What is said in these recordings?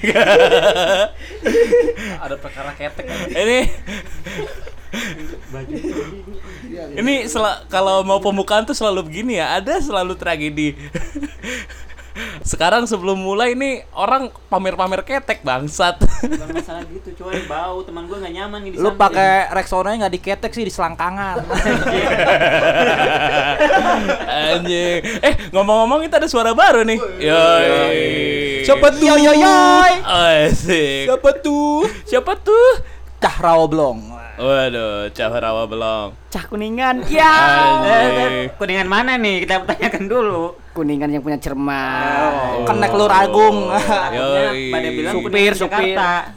Ada perkara ketek. ini ini sel- kalau mau pembukaan tuh selalu begini ya. Ada selalu tragedi sekarang sebelum mulai ini orang pamer-pamer ketek bangsat Bukan masalah gitu, cuy. Bau teman gue nggak nyaman nih di Lu pakai Rexona nggak diketek sih di selangkangan. anjing eh ngomong-ngomong kita ada suara baru nih yoi Siapa tuh? Yo yo yo. Asik. Siapa tuh? Siapa tuh? Cah Rawoblong. Waduh, Cahrawa belum. Cah kuningan. Ya. Kuningan mana nih? Kita tanyakan dulu. Kuningan yang punya cermat. Kan naik Lur Agung. Yoi. pada bilang Supir, supir. Jakarta.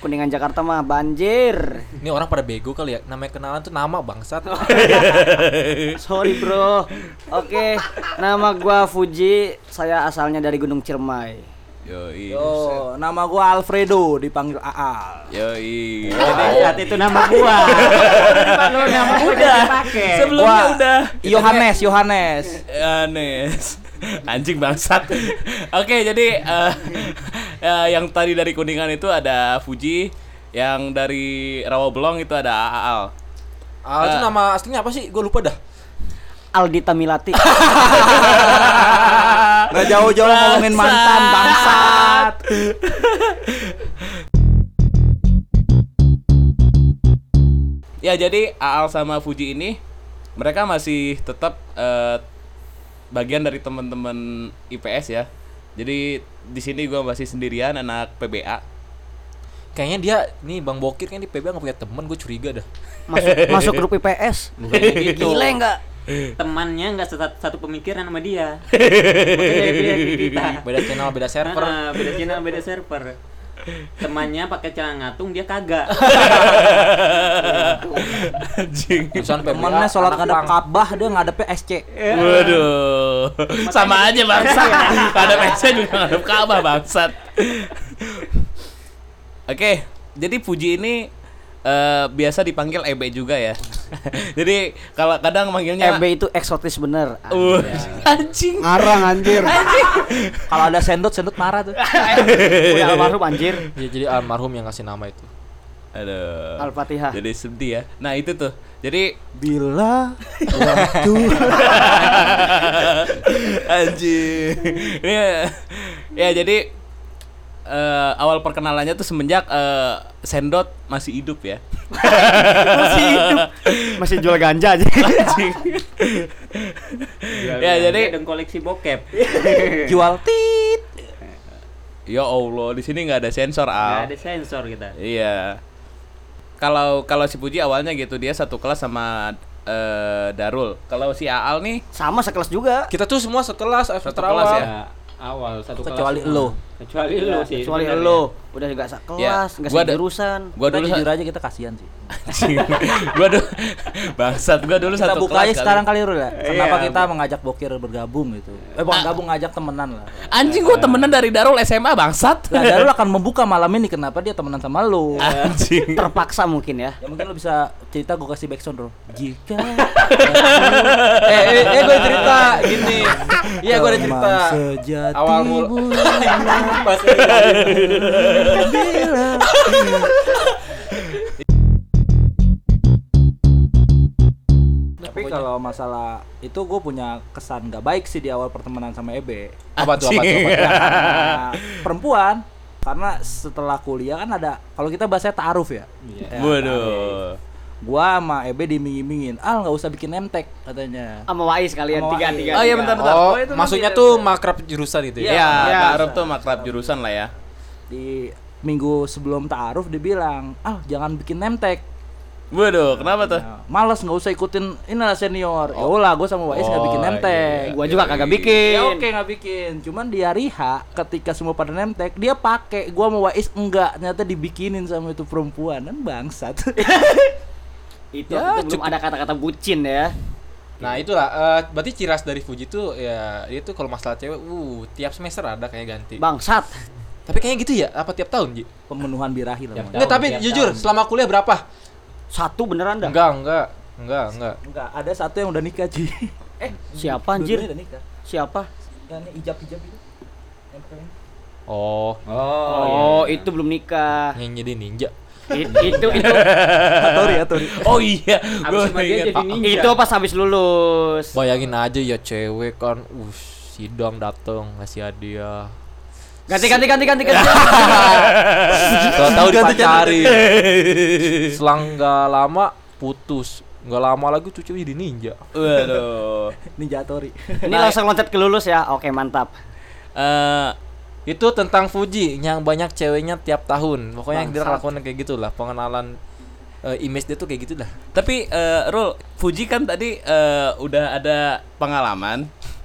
Kuningan Jakarta mah banjir. Ini orang pada bego kali ya. Namanya kenalan tuh nama bangsat. Sorry bro. Oke, nama gua Fuji. Saya asalnya dari Gunung Ciremai. Yoi. Yo, nama gua Alfredo dipanggil Aal. Yoi. Pada saat itu nama gua. Lu nama gua udah. Sebelumnya Gua- udah Yohanes, Yohanes. Anes. Anjing bangsat. Oke, jadi eh, eh, yang tadi dari Kuningan itu ada Fuji, yang dari Rawabelong itu ada Aal. Ah, itu Eh. nama aslinya apa sih? Gue lupa dah. Aldi Tamilati. Nggak jauh-jauh ngomongin mantan bangsat. Ya, jadi Aal sama Fuji ini mereka masih tetap eh, bagian dari teman-teman IPS ya. Jadi di sini gua masih sendirian anak PBA. Kayaknya dia nih Bang Bokir kan di PBA nggak punya temen, gue curiga dah. Masuk masuk grup IPS. gitu. Gile enggak? Temannya nggak satu, satu pemikiran sama dia. Makanya dia kita. Beda channel, beda server. Ah, beda channel, beda server. Temannya pakai celana ngatung, dia kagak. Anjing. Temennya sholat ngadep. Ka'bah dia ngadepnya SC. Waduh. Sama aja bangsat. Ada meja juga ngadep Ka'bah bangsat. Oke, jadi Puji ini eh, biasa dipanggil Ebe juga ya. jadi kalau kadang manggilnya EB itu eksotis bener. Uh, anjing. Ngarang anjir. Kalau ada sendot, sendot marah tuh. Udah almarhum anjir. Ya, jadi almarhum yang ngasih nama itu. Aduh. Al-Fatihah. Jadi sedih ya. Nah, itu tuh. Jadi Bila waktu anjing. Ini ya jadi eh, awal perkenalannya tuh semenjak eh, Sendot masih hidup ya. Masih hidup. Masih jual ganja aja. Anjing. ya jadi dan koleksi bokep. jual tit. ya Allah di sini nggak ada sensor Nggak Al. ada sensor kita. Iya. Kalau kalau si Puji awalnya gitu dia satu kelas sama eh, Darul. Kalau si Aal nih Sama sekelas juga. Kita tuh semua sekelas, Satu satu kelas kelas ya? Ya, awal satu Kecuali kelas lo. Kecuali lo sih. Kecuali lo udah enggak sekelas, enggak gua ada- jurusan. gua Kita dulu jujur aja kita kasihan sih. anjing. gua dulu bangsat gua dulu Kita satu buka kelas aja kali. sekarang kali Rul ya. Kenapa Iya. kita mengajak Bokir bergabung gitu? Eh bukan gabung ngajak temenan lah. Anjing gua temenan dari Darul SMA bangsat. Nah, Darul akan membuka malam ini kenapa dia temenan sama lu. Anjing. Terpaksa mungkin ya. Ya mungkin lu bisa cerita gue kasih backsound bro. Jika eh, eh, eh gue cerita gini. Iya, gue ada cerita. sejati Awal mul- Tapi kalau masalah itu gue punya kesan gak baik sih di awal pertemanan sama Ebe. Apa tuh, apa tuh, apa perempuan karena setelah kuliah kan ada kalau kita bahasanya ta'aruf ya. Ya, Waduh. Gua sama Ebe dimingin-mingin, "Al nggak usah bikin nemtek," katanya. Sama Wais kalian Sama tiga Wais. tiga. Oh iya tiga. bentar bentar. Oh, itu maksudnya nanti- tuh makrab jurusan itu ya? Iya, Iya. Ta'aruf tuh makrab jurusan lah ya. Di minggu sebelum ta'aruf dia bilang, "Ah, jangan bikin nemtek." Waduh, kenapa tuh? Nah, males nggak usah ikutin inilah senior. Ya ulah, gue sama Wais nggak Oh, bikin nemtek. iya. Gua juga kagak bikin. Ya oke nggak bikin. Cuman di hari H ketika semua pada nemtek, dia pakai. Gua sama Wais enggak, ternyata dibikinin sama itu perempuan. Kan bangsat. Itu, Ya, itu belum ada kata-kata bucin ya. Nah itulah, eh, berarti ciras dari Fuji tuh ya dia tuh kalau masalah cewek, uh tiap semester ada kayak ganti. Bangsat. Tapi kayaknya gitu ya, apa tiap tahun Ji? Pemenuhan birahi lah. Enggak, tapi jujur, tahun. selama kuliah berapa? Satu beneran dah. Enggak, enggak, enggak, enggak. Enggak, ada satu yang udah nikah, Ji. eh, Siapa anjir? udah nikah. Siapa? Yang ini ijab-ijab itu. Yang pakai ini. Oh, Oh, itu belum nikah. yang jadi ninja. Itu itu Atori, Atori. Oh iya, Abis gua sama dia jadi ninja. itu pas habis lulus. Bayangin aja ya cewek kan, uh, sidang dateng ngasih hadiah. Ganti ganti ganti ganti ganti. Tahu tahu dipacarin. Selang nggak lama putus. Nggak lama lagi tuh cewek jadi ninja. Waduh. Ninja Atori. Ini langsung loncat ke lulus ya. Oke, mantap. Eh, Itu tentang Fuji yang banyak ceweknya tiap tahun. Pokoknya yang dia lakukan kayak gitulah, pengenalan eh, image dia tuh kayak gitu dah. tapi eh Rul, Fuji kan tadi eh, udah ada pengalaman,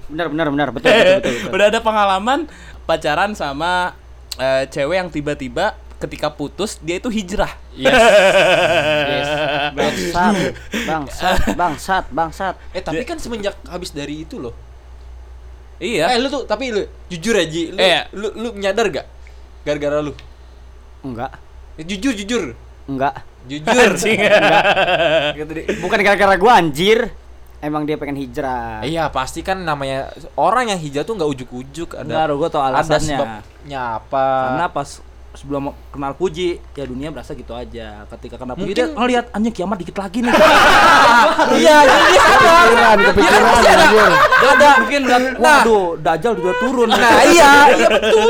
Benar benar benar betul betul betul. betul. udah ada pengalaman pacaran sama eh, cewek yang tiba-tiba ketika putus dia itu hijrah. Yes. Bangsat, bangsat, bangsat, bangsat. Eh tapi kan semenjak habis dari itu loh. Iya. Eh lu tuh tapi lu jujur aja, lu, Iya. lu lu nyadar gak gara-gara lu? Enggak, Eh, jujur jujur. enggak. Jujur. Anjing. Gitu deh. Bukan gara-gara gua anjir. Emang dia pengen hijrah. Iya pasti kan namanya orang yang hijau tuh nggak ujuk-ujuk ada Enggak, gua tau ada alasannya. sebabnya apa Karena pas sebelum kenal Puji, ya dunia berasa gitu aja. Ketika kenal Puji, Mungkin- dia ngeliat anjing kiamat dikit lagi nih. iya jadi Kepikiran, kepikiran anjir. ada mungkin liat, waduh, Dajjal juga turun. nah iya iya betul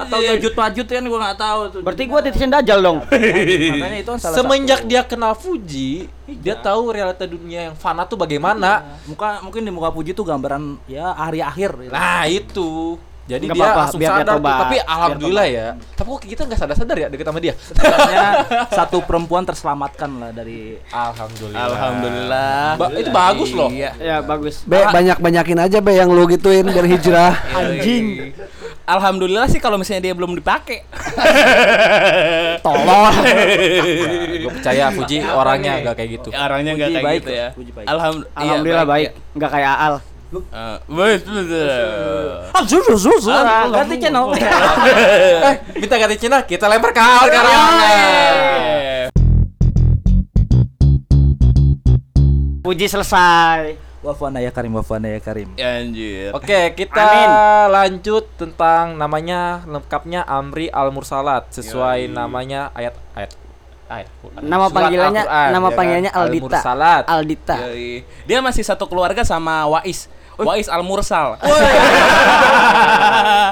Atau Yajud Majud kan gua nggak tahu tuh. Berarti gua titisin dajal dong. makanya itu salah semenjak dia kenal Fuji dia tahu realita dunia yang fana tuh bagaimana muka mungkin di muka Puji tuh gambaran ya hari akhir. nah itu jadi Nggak dia apa-apa, langsung biar sadar tobat. tapi Biar alhamdulillah ya tapi kok kita nggak sadar-sadar ya deket sama dia Setidaknya satu perempuan terselamatkan lah dari alhamdulillah Alhamdulillah. Ba- itu bagus loh. Iya. Ya bagus. Be, banyak-banyakin aja be yang lu gituin biar hijrah. Anjing. Alhamdulillah sih kalau misalnya dia belum dipakai. Tolong. gue percaya Fuji orangnya nggak kayak gitu Orangnya nggak kayak baik gitu ya. Puji baik. Alham- iya, Alhamdulillah baik. Enggak kayak Aal. Eh, baik, betul. Ah, zuzu, zuzu. Ah, ganti channel. eh minta ganti channel kita lempar ke Al sekarang Eh, Puji selesai. Wafana ya Karim, Wafana ya Karim. ya, Anjir. Oke, kita Amin. lanjut tentang namanya lengkapnya Amri Al Mursalat sesuai namanya ayat ayat ayat. Nama Surat panggilannya Al-Quran, nama ya kan? panggilannya Aldita. Al-Mursalat. Aldita. Yoi. Dia masih satu keluarga sama Wais. Wais Al Mursal.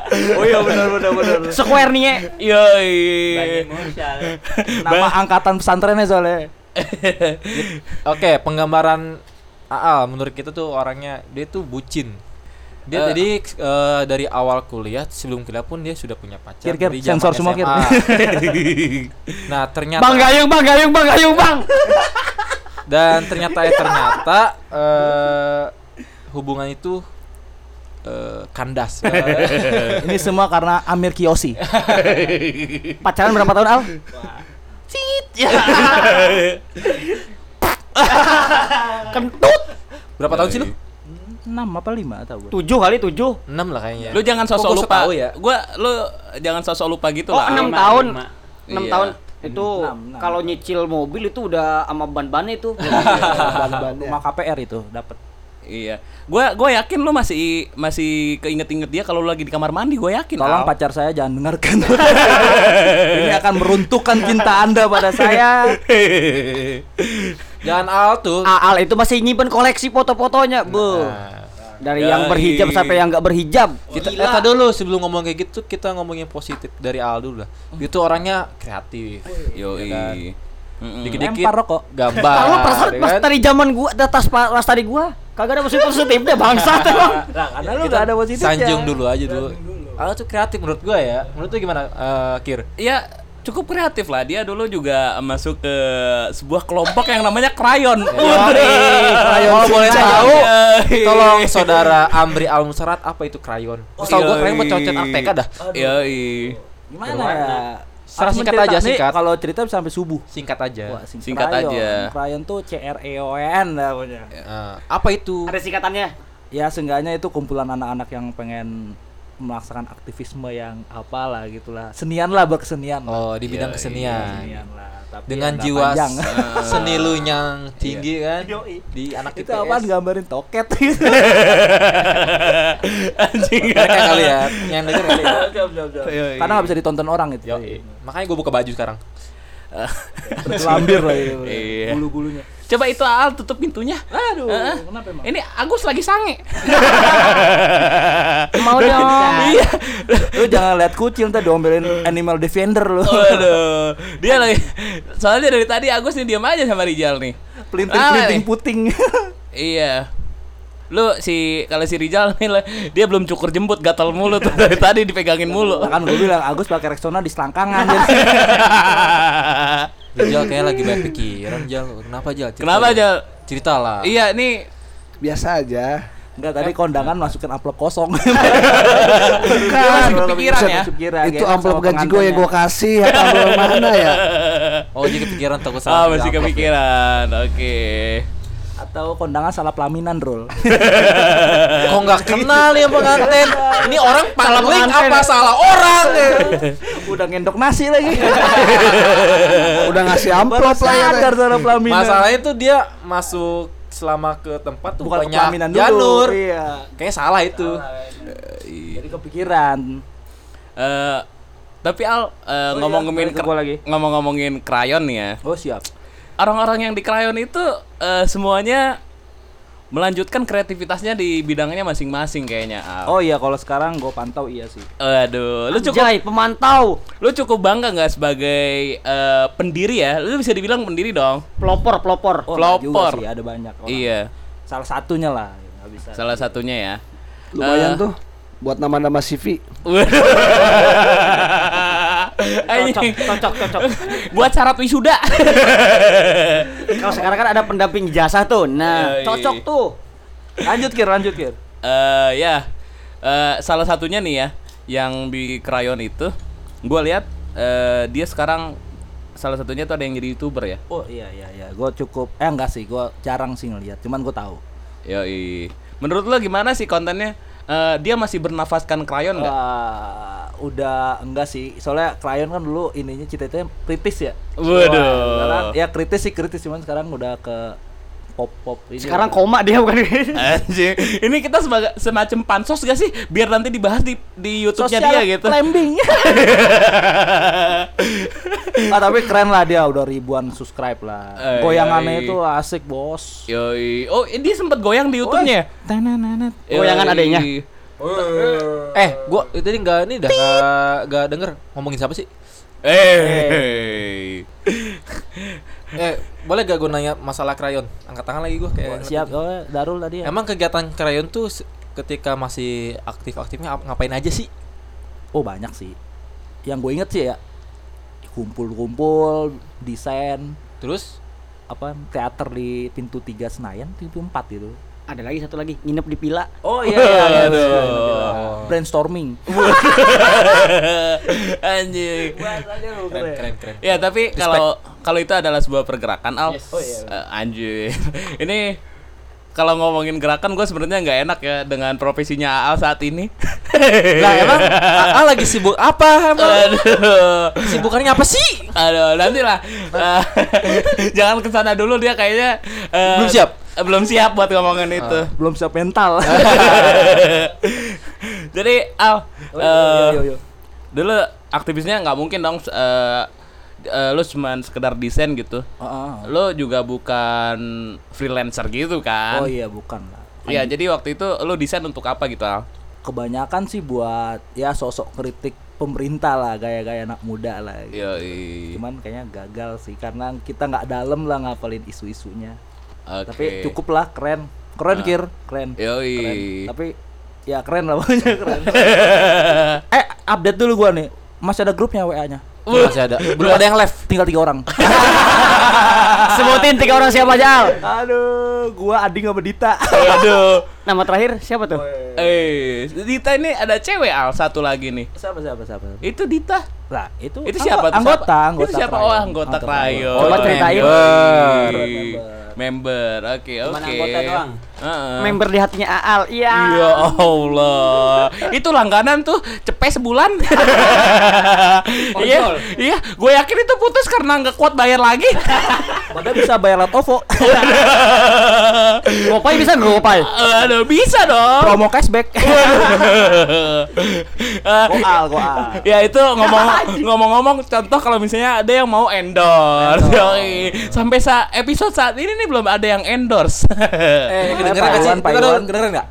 Oh iya benar benar benar. Square nih ya. Yoi. Nama angkatan pesantrennya soalnya. Oke, penggambaran Aal menurut kita tuh orangnya dia tuh bucin. Dia Eh. jadi eh, dari awal kuliah sebelum kuliah pun dia sudah punya pacar Kir, kir, dari sensor semua, Kir. SMA. nah, ternyata Bang Gayung, Bang Gayung, Bang Gayung, Bang. dan ternyata ya ternyata eh, hubungan itu eh, kandas. Ini semua karena Amir Kiyoshi. Pacaran berapa tahun, Al? Kentut. berapa tahun sih lu? 6 apa 5 tahu gue. Tujuh kali tujuh. 6 lah kayaknya. Lu jangan sosok gua lupa. tahu ya. Gua lu jangan sosok lupa gitu Oh, lah. enam lima, tahun. lima. Enam Iya. tahun itu kalau nyicil mobil itu udah sama ban-bannya itu. Rumah KPR itu dapat. Iya. Gua gua yakin lu masih masih keinget-inget dia kalau lu lagi di kamar mandi, gua yakin. Tolong Al. pacar saya jangan dengarkan. Ini akan meruntuhkan cinta Anda pada saya. Jangan Al tuh. Aal itu masih nyimpen koleksi foto-fotonya, Bu. Nah, Dari Yoi. yang berhijab sampai yang nggak berhijab. kita eh, dulu sebelum ngomong kayak gitu kita ngomongin positif dari Al dulu lah. Dia tuh orangnya kreatif. Yoi. Ya kan? Dikit-dikit Lempar rokok. gambar. Kalau perasaan ya pas kan? dari zaman gua, ada tas pa- pas tadi gua, kagak ada positif positifnya bangsat emang. Karena lu gak ada positifnya. Sanjung dulu aja dulu. Al tuh kreatif menurut gua ya. Menurut lu gimana, eh, Kir? Ya cukup kreatif lah. Dia dulu juga masuk ke sebuah kelompok yang namanya Krayon. Kalau boleh Cicak. tahu, Yoi. tolong saudara Amri Al Musarat apa itu krayon? Tahu gua Yoi. krayon buat cowok Arteka dah. Yoi. Gimana ya? Secara singkat aja, singkat. Kalau cerita bisa sampai subuh. Singkat aja. Wah, sing- Singkat aja. Krayon tuh C R E O N lah pokoknya. Eh, apa itu? Ada singkatannya. Ya seenggaknya itu kumpulan anak-anak yang pengen melaksanakan aktivisme yang apalah gitulah senian lah berkesenian lah. Oh, di bidang Iya, kesenian. Senian lah tapi Dengan jiwa panjang. s- seni lu yang tinggi kan Yoi. di anak itu IPS. apaan gambarin toket Anjing. Mereka kali ya, yang denger kali ya. Yoi. karena nggak bisa ditonton orang itu Yo, makanya gue buka baju sekarang. lambir lah itu Iya. Coba itu Al tutup pintunya. aduh Heeh. kenapa emang Ini Agus lagi sange. Mau dong. Iya. lu jangan lihat kucing tadi diomelin animal defender lu Waduh. Dia lagi soalnya dari tadi Agus nih diam aja sama Rijal nih. pelinting Ah, pelinting nih. puting Iya. Lu si kalau si Rijal nih dia belum cukur jembut gatal mulu tuh dari tadi dipegangin mulu. kan gue bilang Agus pakai Rexona di selangkangan Jal kayak lagi banyak pikiran Jal. Kenapa Jal? Cerita Kenapa Jal. Cerita lah. Iya nih Biasa aja. Enggak tadi kondangan masukin amplop kosong. Dia masih kepikiran ya? itu amplop gaji gue yang gue kasih atau amplop mana ya? Oh, jadi kepikiran takut Ah salah. masih amplop ya. kepikiran. Oke. Atau kondangan salah pelaminan, Rul. Kok nggak kenal ya pengantin? Ini orang paling apa salah orang? ya? Udah ngendok nasi lagi. Udah ngasih amplop lah ya. salah pelaminan. Masalahnya tuh dia masuk selama ke tempat tuh bukan banyak pelaminan dulu. janur. Iya. Kayaknya salah itu. Jadi kepikiran. Eh tapi Al eh, iya, ngomongin balik ke gua lagi. ngomong-ngomongin krayon ya. Oh, siap. Orang-orang yang di krayon itu eh, semuanya melanjutkan kreativitasnya di bidangnya masing-masing kayaknya Al. Oh iya, kalau sekarang gue pantau iya sih. Aduh, lu cukup Anjay, pemantau. lu cukup bangga nggak sebagai eh, pendiri ya? Lu bisa dibilang pendiri dong. Pelopor, pelopor. Oh, nggak juga Pelopor. sih, ada banyak orang. Iya, Salah satunya lah, nggak bisa. salah satunya ya. Lumayan Eh, tuh buat nama-nama CV. Cocok, cocok, cocok. Buat syarat wisuda. Kalau sekarang kan ada pendamping jasa tuh. Nah, cocok tuh. Lanjut Kir, lanjut Kir. Eh ya, eh, salah satunya nih ya, yang di krayon itu, gue lihat eh, dia sekarang salah satunya tuh ada yang jadi youtuber ya. Oh iya iya iya, gue cukup eh enggak sih, gue jarang sih ngeliat, cuman gue tahu. Yoi. Menurut lo gimana sih kontennya? Eh, dia masih bernafaskan krayon nggak? Wah, udah enggak sih. Soalnya klien kan dulu ininya cita-citanya kritis ya. Waduh. Wah, ya kritis sih kritis cuman sekarang udah ke pop pop ini. Sekarang lah. koma dia bukan. Anjing. Ini kita sebagai semacam pansos gak sih? Biar nanti dibahas di di YouTube-nya Social dia gitu. climbing. ah, tapi keren lah dia udah ribuan subscribe lah. Eh, Goyangannya yoi. itu asik, Bos. Yoi. Oh, ini dia sempat goyang di YouTube-nya. ya? Goyangan adanya. Eh, gua tadi nggak ini dah nggak nggak denger ngomongin siapa sih? Eh. Eh, boleh gak gue nanya masalah krayon? Angkat tangan lagi gue kayak. Siap, oh, Darul tadi ya. Emang kegiatan krayon tuh ketika masih aktif-aktifnya ap- ngapain aja sih? Oh, banyak sih. Yang gue inget sih ya kumpul-kumpul, desain, Terus apa teater di pintu 3 Senayan, pintu 4 gitu. Ada lagi satu lagi, nginep di pila. Oh iya iya, iya, Aduh. brainstorming. Anjing. keren keren keren. Ya, tapi kalau kalau itu adalah sebuah pergerakan, Al. Oh, iya. Eh, anjir. Ini kalau ngomongin gerakan gue sebenarnya nggak enak ya dengan profesinya Al saat ini. Lah emang AA lagi sibuk apa emang? Aduh. Sibukannya apa sih? Aduh, nanti lah. Eh, jangan ke sana dulu dia kayaknya eh, Belum siap? Belum siap buat ngomongin itu. Belum siap mental. Jadi Al, Oh, eh, iya, iya, iya. dulu aktivisnya nggak mungkin dong eh eh, lu cuman sekedar desain gitu. Heeh. Lo juga bukan freelancer gitu kan? Oh iya, bukan lah. Iya, jadi waktu itu lo desain untuk apa gitu, Al? Kebanyakan sih buat ya sosok kritik pemerintah lah, gaya-gaya anak muda lah. gitu. Yo, Cuman kayaknya gagal sih karena kita nggak dalam lah ngapalin isu-isunya. Oke. Tapi cukup lah, keren. Keren Kir, keren. Yoi. Keren. Tapi ya keren lah pokoknya keren. eh, update dulu gua nih. Masih ada grupnya WA-nya. Masih ada. Belum ada yang live. Tinggal tiga orang. Sebutin tiga orang siapa aja. Al? Aduh, gua Adi sama Dita. Aduh. Nama terakhir siapa tuh? Eh, Dita ini ada cewek Al satu lagi nih. siapa siapa siapa? Itu Dita. Lah, itu Itu siapa? Anggota, Siapa? anggota. Itu siapa? Oh, anggota Krayon. Coba ceritain. Member. Oke, oke. Cuman anggota doang. Heeh. Member di hatinya Aal. Iya. Ya Allah. Itu langganan tuh cepet sebulan. Iya, iya. Gue yakin itu putus karena nggak kuat bayar lagi. Padahal bisa bayar lot OVO. Gopay bisa nggak Gopay? Aduh, bisa dong. Promo cashback. Eh, Goal, goal. ya itu ngomong ngomong-ngomong contoh kalau misalnya ada yang mau endorse. Sampai sa episode saat ini nih belum ada yang endorse. Eh, kedengeran nggak sih? Kedengeran- Iwan. Kedengeran nggak?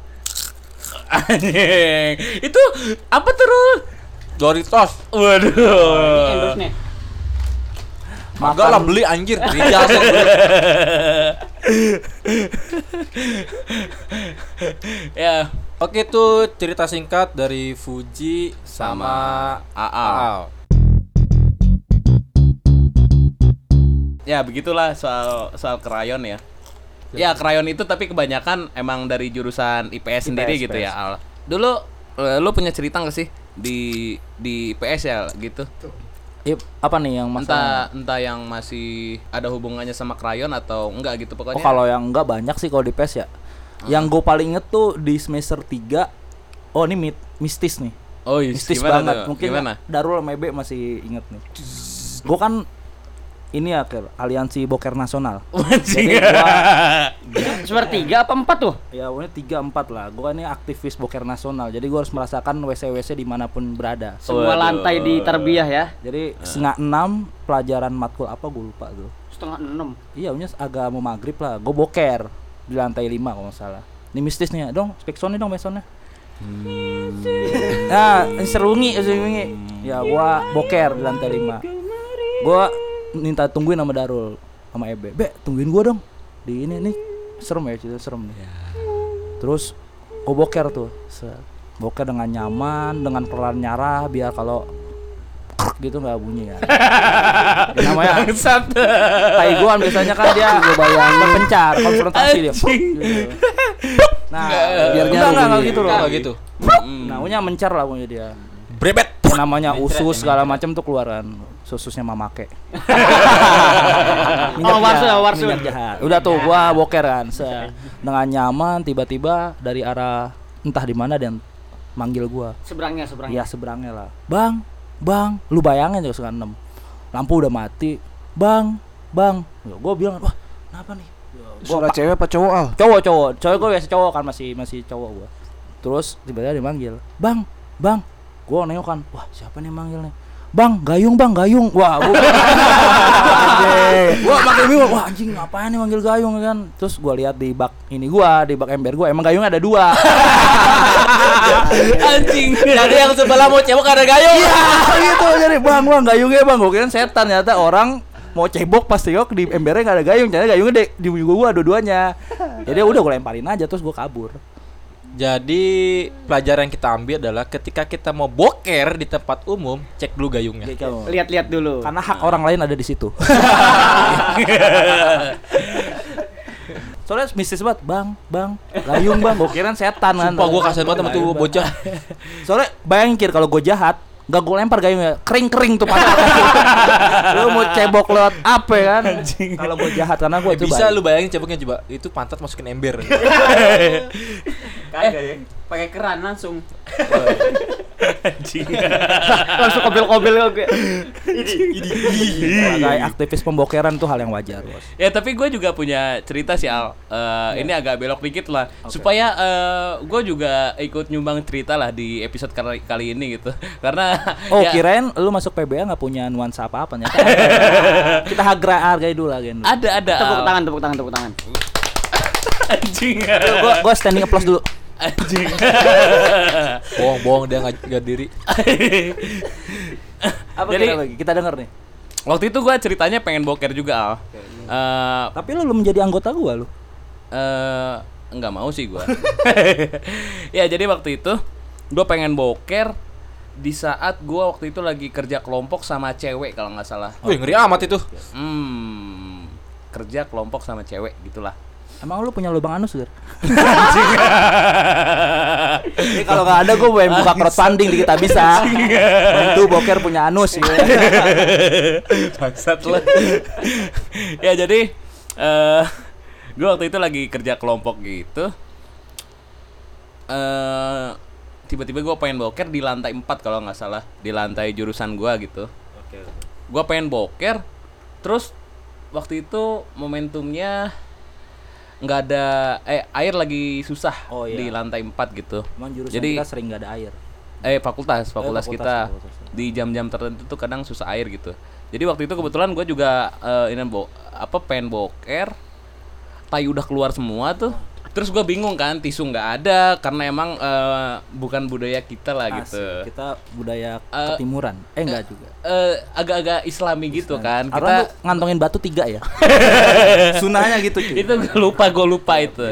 Anjing. Itu apa tuh Rul? Doritos. Waduh. Endorse nih. Enggak lah beli anjir. Di jasa beli. Ya, Oke itu cerita singkat dari Fuji sama Aal. Aal. Ya begitulah soal soal krayon ya. Ya krayon itu tapi kebanyakan emang dari jurusan IPS, sendiri gitu ya Al. Dulu eh, lu punya cerita gak sih di di IPS ya gitu? Ip, apa nih yang Entah masalah? entah yang masih ada hubungannya sama krayon atau enggak gitu Oh pokoknya. kalau yang enggak banyak sih kalau di PES ya. Yang gue paling inget tuh di semester 3 Oh ini mit, mistis nih. oh, iya, Mistis gimana banget. tuh? Mungkin gimana? Darul sama Ebe masih inget nih. Gue kan ini ya Ker, aliansi boker nasional. Jadi gua Semester tiga apa empat tuh? ya pokoknya tiga empat lah. Gue ini aktivis boker nasional. Jadi gue harus merasakan WC WC di mana pun berada. Semua Waduh. lantai di terbiah ya. Jadi setengah enam pelajaran matkul apa gue lupa tuh. Setengah enam. Iya, punya agak mau maghrib lah. Gue boker di lantai 5 kalau nggak salah. Ini mistis nih, dong. Speksonnya dong, besonnya. Nah, ini serungi, serungi. Ya, gua boker di lantai 5. Gua minta tungguin sama Darul sama Ebe. Be, tungguin gua dong. Di ini nih serem ya, cerita serem nih. Terus gua boker tuh. Boker dengan nyaman, dengan pelan nyarah biar kalau gitu nggak bunyi ya. Ya, namanya Bangsat. tai gua biasanya kan dia berpencar konfrontasi dia gitu. nah Biar enggak enggak gitu loh Enggak gitu. nah punya mencar lah punya dia. Yang namanya usus segala macam tuh keluar kan sususnya mamake Oh, warsun, oh, warsun. minyak jahat udah tuh gua boker kan Se- dengan nyaman tiba-tiba dari arah entah di mana dan manggil gua Seberangnya, seberangnya. Ya seberangnya lah. Bang, bang, lu bayangin ya suka 6 Lampu udah mati. Bang, bang. Ya, gue bilang, wah, kenapa nih? Ya, gua Suara cewek apa cowok al? cowok, cowok. Cowok gue biasa cowok kan masih masih cowok gua. Terus tiba-tiba dimanggil, "Bang, bang." Gua nengok kan, wah, siapa nih yang manggil nih? Bang, gayung bang, gayung. Wah, gua Gua makin bingung, wah anjing ngapain nih manggil gayung kan. Terus gua lihat di bak ini gua, di bak ember gua emang gayungnya ada dua. Anjing. Jadi yang sebelah mau cebok ada gayung. Iya gitu jadi bang bang gayungnya bang gue kira setan ternyata orang mau cebok pas tengok di embernya nggak ada gayung ternyata gayungnya di, di gua dua-duanya jadi udah gue lemparin aja terus gue kabur Jadi pelajaran yang kita ambil adalah ketika kita mau boker di tempat umum, cek dulu gayungnya. Gitu. Lihat-lihat dulu. karena hak orang lain ada di situ soalnya mistis banget bang bang gayung bang gue kira setan kan Sumpah gua kasihan banget sama tuh bocah. soalnya bayangin Kir, kalau gue jahat Gak gue lempar gayungnya kering-kering tuh pantat Lu mau cebok lewat apa ya kan Kalau gue jahat karena gue Eh, itu bisa baik. lu bayangin ceboknya coba. Itu pantat masukin ember. Kagak ya. Pakai keran langsung. Anjing. Langsung kobil-kobil gue. Sebagai aktivis pembokeran tuh hal yang wajar bos Ya tapi gue juga punya cerita sih Al. Eh, Ini agak belok dikit lah, supaya gue juga ikut nyumbang cerita lah di episode kali, kali ini gitu. Karena Oh ya, kirain lu masuk PBA nggak punya nuansa apa-apa nyata Kita harga hargai dulu lah Gen ada ada. Tepuk Al. tangan, tepuk tangan, tepuk tangan. Anjing. Gua, gua standing applause dulu Anjing. Bohong-bohong dia nggak nggak diri. Apa Jadi- lagi? Kita denger nih Waktu itu gue ceritanya pengen boker juga Al. Eh, Tapi lu belum menjadi anggota gua lu eh nggak mau sih gua. ya jadi waktu itu gue pengen boker di saat gua waktu itu lagi kerja kelompok sama cewek kalau nggak salah. Wih ngeri amat itu. Hmm, kerja kelompok sama cewek gitulah. Emang lu punya lubang anus Ger? Ini kalau nggak ada gua pengen buka crowdfunding di kita bisa Bantu boker punya anus gitu. Bangsat lah. ya jadi eh gue waktu itu lagi kerja kelompok gitu eh tiba-tiba gue pengen boker di lantai 4 kalau nggak salah di lantai jurusan gue gitu gue pengen boker terus waktu itu momentumnya nggak ada eh air lagi susah Oh, iya. di lantai 4 gitu Emang jurusan Jadi- kita sering gak ada air. eh fakultas fakultas, fakultas, kita fakultas. di jam-jam tertentu tuh kadang susah air gitu jadi waktu itu kebetulan gue juga eh, ini bo apa pengen boker tai udah keluar semua tuh terus gue bingung kan tisu nggak ada karena emang eh, bukan budaya kita lah gitu Asik, Kita budaya Eh, ketimuran. Eh enggak juga. Eh, agak-agak islami gitu kan Kita kita ngantongin batu tiga ya. Sunahnya gitu cuy. itu gue lupa gue lupa itu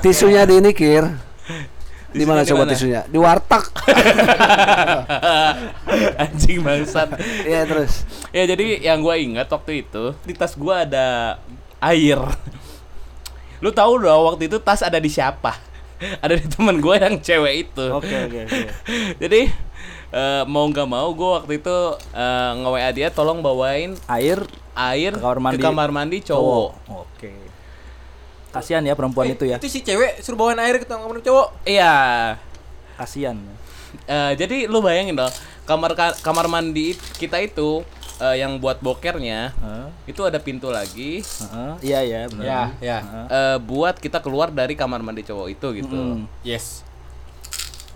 Tisunya di ini kir. Di mana coba tisunya? Di warteg. anjing bangsat Iya terus. ya jadi yang gue ingat waktu itu di tas gue ada air lu tahu dong waktu itu tas ada di siapa ada di teman gue yang cewek itu Oke oke oke. jadi eh, mau nggak mau gue waktu itu eh, nge WA dia tolong bawain Air air Ke kamar mandi ke kamar mandi cowok Oke. Kasihan ya perempuan itu ya. Itu si cewek suruh bawain air ke kamar cowok. iya Kasihan. Eh, jadi lu bayangin dong kamar ka- kamar mandi kita itu eh, yang buat bokernya Heeh. itu ada pintu lagi Heeh. Iya ya benar. Ya, ya. eh, buat kita keluar dari kamar mandi cowok itu gitu. Mm. Yes.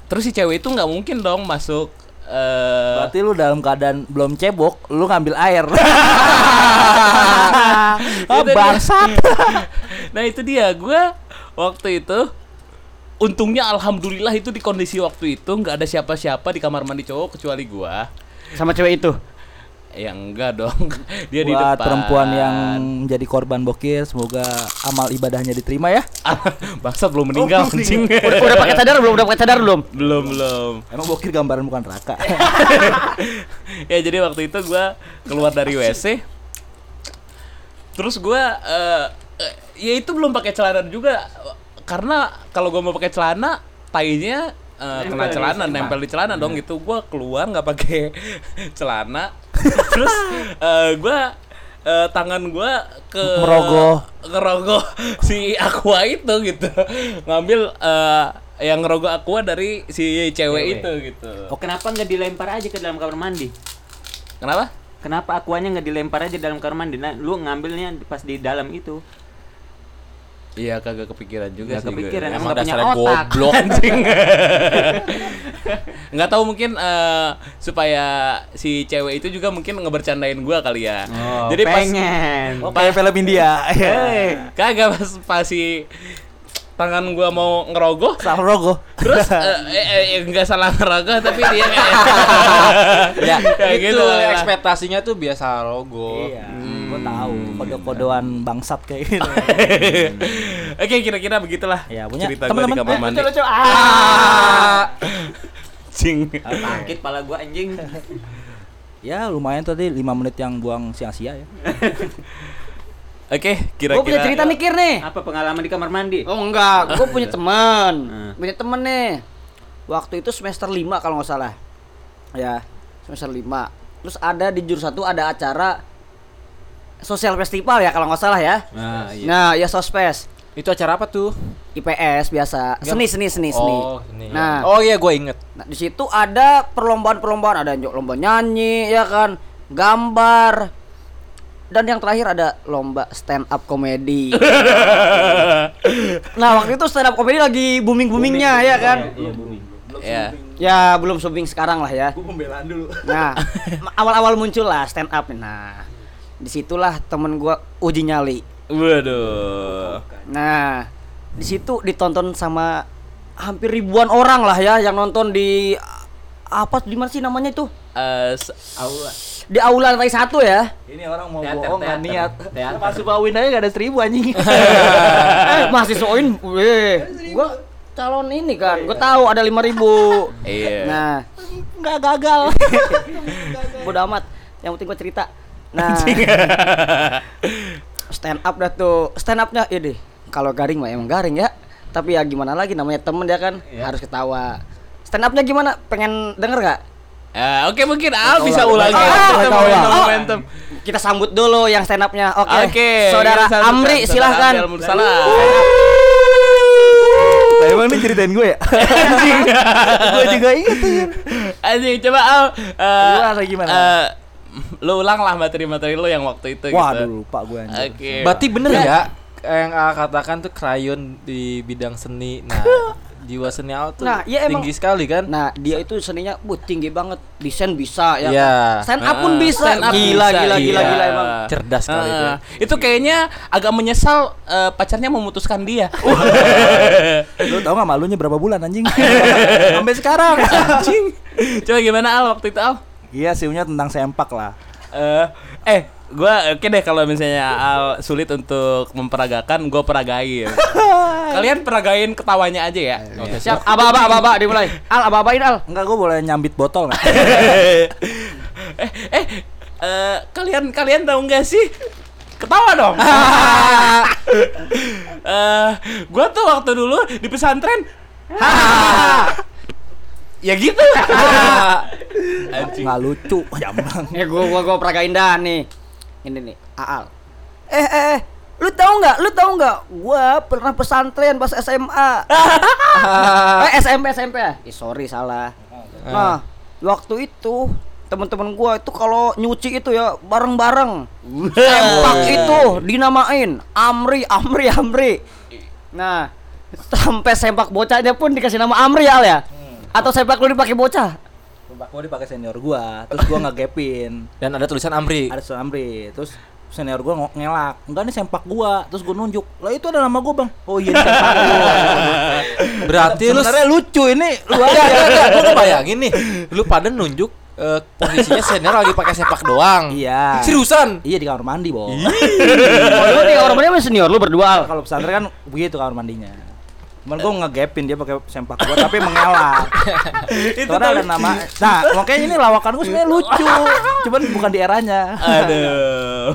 Terus si cewek itu nggak mungkin dong masuk eh Berarti lu dalam keadaan belum cebok, lu ngambil air. ah, bangsat. nah itu dia gue waktu itu untungnya alhamdulillah itu di kondisi waktu itu nggak ada siapa-siapa di kamar mandi cowok kecuali gua Sama cewek itu. Ya enggak dong dia di Buat depan perempuan yang menjadi korban bokir, semoga amal ibadahnya diterima ya. bangsat belum meninggal anjing Udah, udah pakai cadar belum? Udah pakai cadar belum? belum belum Emang bokir gambaran bukan raka. ya jadi waktu itu gua keluar dari WC terus gua eh, eh, ya itu belum pakai celana juga karena kalau gua mau pakai celana tainya eh, kena di celana celana. nempel di celana dong gitu gua keluar nggak pakai celana terus eh, gua eh, tangan gua ke Merogoh. ngerogoh si aqua itu gitu ngambil eh, yang ngerogoh aqua dari si cewek, Cewek. itu gitu Oh, kenapa nggak dilempar aja ke dalam kamar mandi? kenapa Kenapa akuanya nggak dilempar aja dalam kamar mandi? Nah, lu ngambilnya pas di dalam itu. Iya kagak kepikiran juga Nggak sih. kepikiran, gue. emang Emang otak. goblok. Anjing. Nggak tahu mungkin eh, supaya si cewek itu juga mungkin ngebercandain gua kali ya. Oh, Jadi pas pengen. Oh, kayak film India. Eh, kagak pas, pas si tangan gua mau ngerogoh Salah rogo. terus eh, eh, eh, nggak salah ngerogoh tapi dia kayak Ya, itu gitu lah. ekspektasinya tuh biasa logo. Iya, gua tahu kode-kodean bangsat kayak gitu. Oke kira-kira begitulah Ya, punya cerita gua di teman-teman. kamar Eh, mandi. lucu-lucu. Ah. Cing. Sakit pala gua anjing. Ya, lumayan tadi 5 menit yang buang sia-sia ya. Oke, Gue punya kira-kira cerita nih Kir nih. Apa pengalaman di kamar mandi? Oh enggak, gue punya teman, Hmm. punya temen nih. Waktu itu semester 5 kalau nggak salah. Ya, semester 5. Terus ada di jurusan satu ada acara sosial festival ya kalau nggak salah ya. Nah, iya. Nah, ya sospes. Itu acara apa tuh? IPS biasa. Seni seni seni seni. Oh, ini. Nah. oh iya gue inget. Nah, di situ ada perlombaan-perlombaan, ada lomba nyanyi, ya kan, gambar, dan yang terakhir ada lomba stand up komedi. nah, waktu itu stand up komedi lagi booming-boomingnya, ya kan? Iya, booming. ya. Ya, belum booming sekarang lah ya. pembelaan dulu. Nah, awal-awal muncul lah stand up. Nah, di situlah temen gua uji nyali. Waduh. Nah, di situ ditonton sama hampir ribuan orang lah ya yang nonton di apa di mana sih namanya itu? Eh, se- Aula. Di aula lantai satu ya. Ini orang mau Teater, bohong nggak teater. niat. Teater. Masuk bawin aja gak ada seribu anjing. eh, mahasiswain, weh, gua calon ini kan, gua tahu ada lima ribu. Iya. Nah, Nggak gagal. bodo amat. Yang penting gua cerita. Nah, stand up dah tuh. Stand upnya ini kalau garing mah emang garing ya. Tapi ya gimana lagi namanya temen ya kan harus ketawa. Stand upnya gimana? Pengen denger gak? Ya, oke mungkin Al bisa ulang. ulangi. Ulang. momentum, Oh. momentum. Kita sambut dulu yang stand up-nya. Oke. Oke. Saudara kita sambut Amri Saudara silahkan. Amri Al-Mursalah. Nah, emang ini ceritain gue ya? gue juga inget tuh. Yan. Anjing, coba Al. eh, Gimana, gimana? eh, lu ulang lah materi-materi lu yang waktu itu Waduh, gitu. lupa gue anjir. Oke. Berarti bener ya yang A katakan tuh krayon di bidang seni. Nah, jiwa seni tuh Nah, iya emang. tinggi sekali kan? Nah, dia itu seninya bu tinggi banget. Desain bisa ya. Iya. Stand up pun Ah, bisa. stand up gila, bisa, gila, gila, iya. gila emang. Cerdas sekali itu. Ah, itu kayaknya agak menyesal eh, pacarnya memutuskan dia. Lu tau gak malunya berapa bulan anjing? Sampai sekarang. Anjing. Coba gimana Al waktu itu Al? Iya, siunya tentang sempak lah. Eh, eh, gua oke deh kalau misalnya Al sulit untuk memperagakan, gua peragain. Kalian peragain ketawanya aja ya. Oke, Siap. Aba-aba, aba-aba dimulai. Al, aba-abain Al. Enggak, gue boleh nyambit botol nggak? eh, eh, eh, kalian kalian tahu nggak sih? Ketawa dong. Eh, gua tuh waktu dulu di pesantren. ya gitu. Anjing. Nggak lucu, jambang. Ya gua gua gua peragain dah nih. Ini nih, Aal. Eh eh eh, lu tahu nggak? Lu tahu nggak? Gua pernah pesantren pas SMA. eh SMP SMP ya? Eh sorry salah. Nah, waktu itu teman-teman gua itu kalau nyuci itu ya bareng-bareng. Sempak itu dinamain Amri Amri Amri. Nah, sampai sempak bocahnya pun dikasih nama Amri Al ya? Atau sempak lu dipakai bocah? Sumpah gue dipakai senior gua, terus gua ngegapin. Dan ada tulisan Amri. Ada Suamri, terus senior gua ngo- ngelak. Enggak nih sempak gua, terus gua nunjuk. Lah itu ada nama gua, Bang. Oh iya sempak gua. Berarti lu Sebenarnya lucu ini lu aja. Lu ngebayangin nih, lu pada nunjuk eh, posisinya senior lagi pakai sepak doang. Iya. Seriusan? Iya di kamar mandi, Bo. Oh, lu nih orang mana senior lu berdua Al. Kalau pesantren kan begitu kamar mandinya. Cuman gua ngegapin dia pakai sempak gua tapi mengelak. Karena ada nama. Nah, makanya ini lawakan gua sebenarnya lucu. Cuman bukan di eranya. Aduh.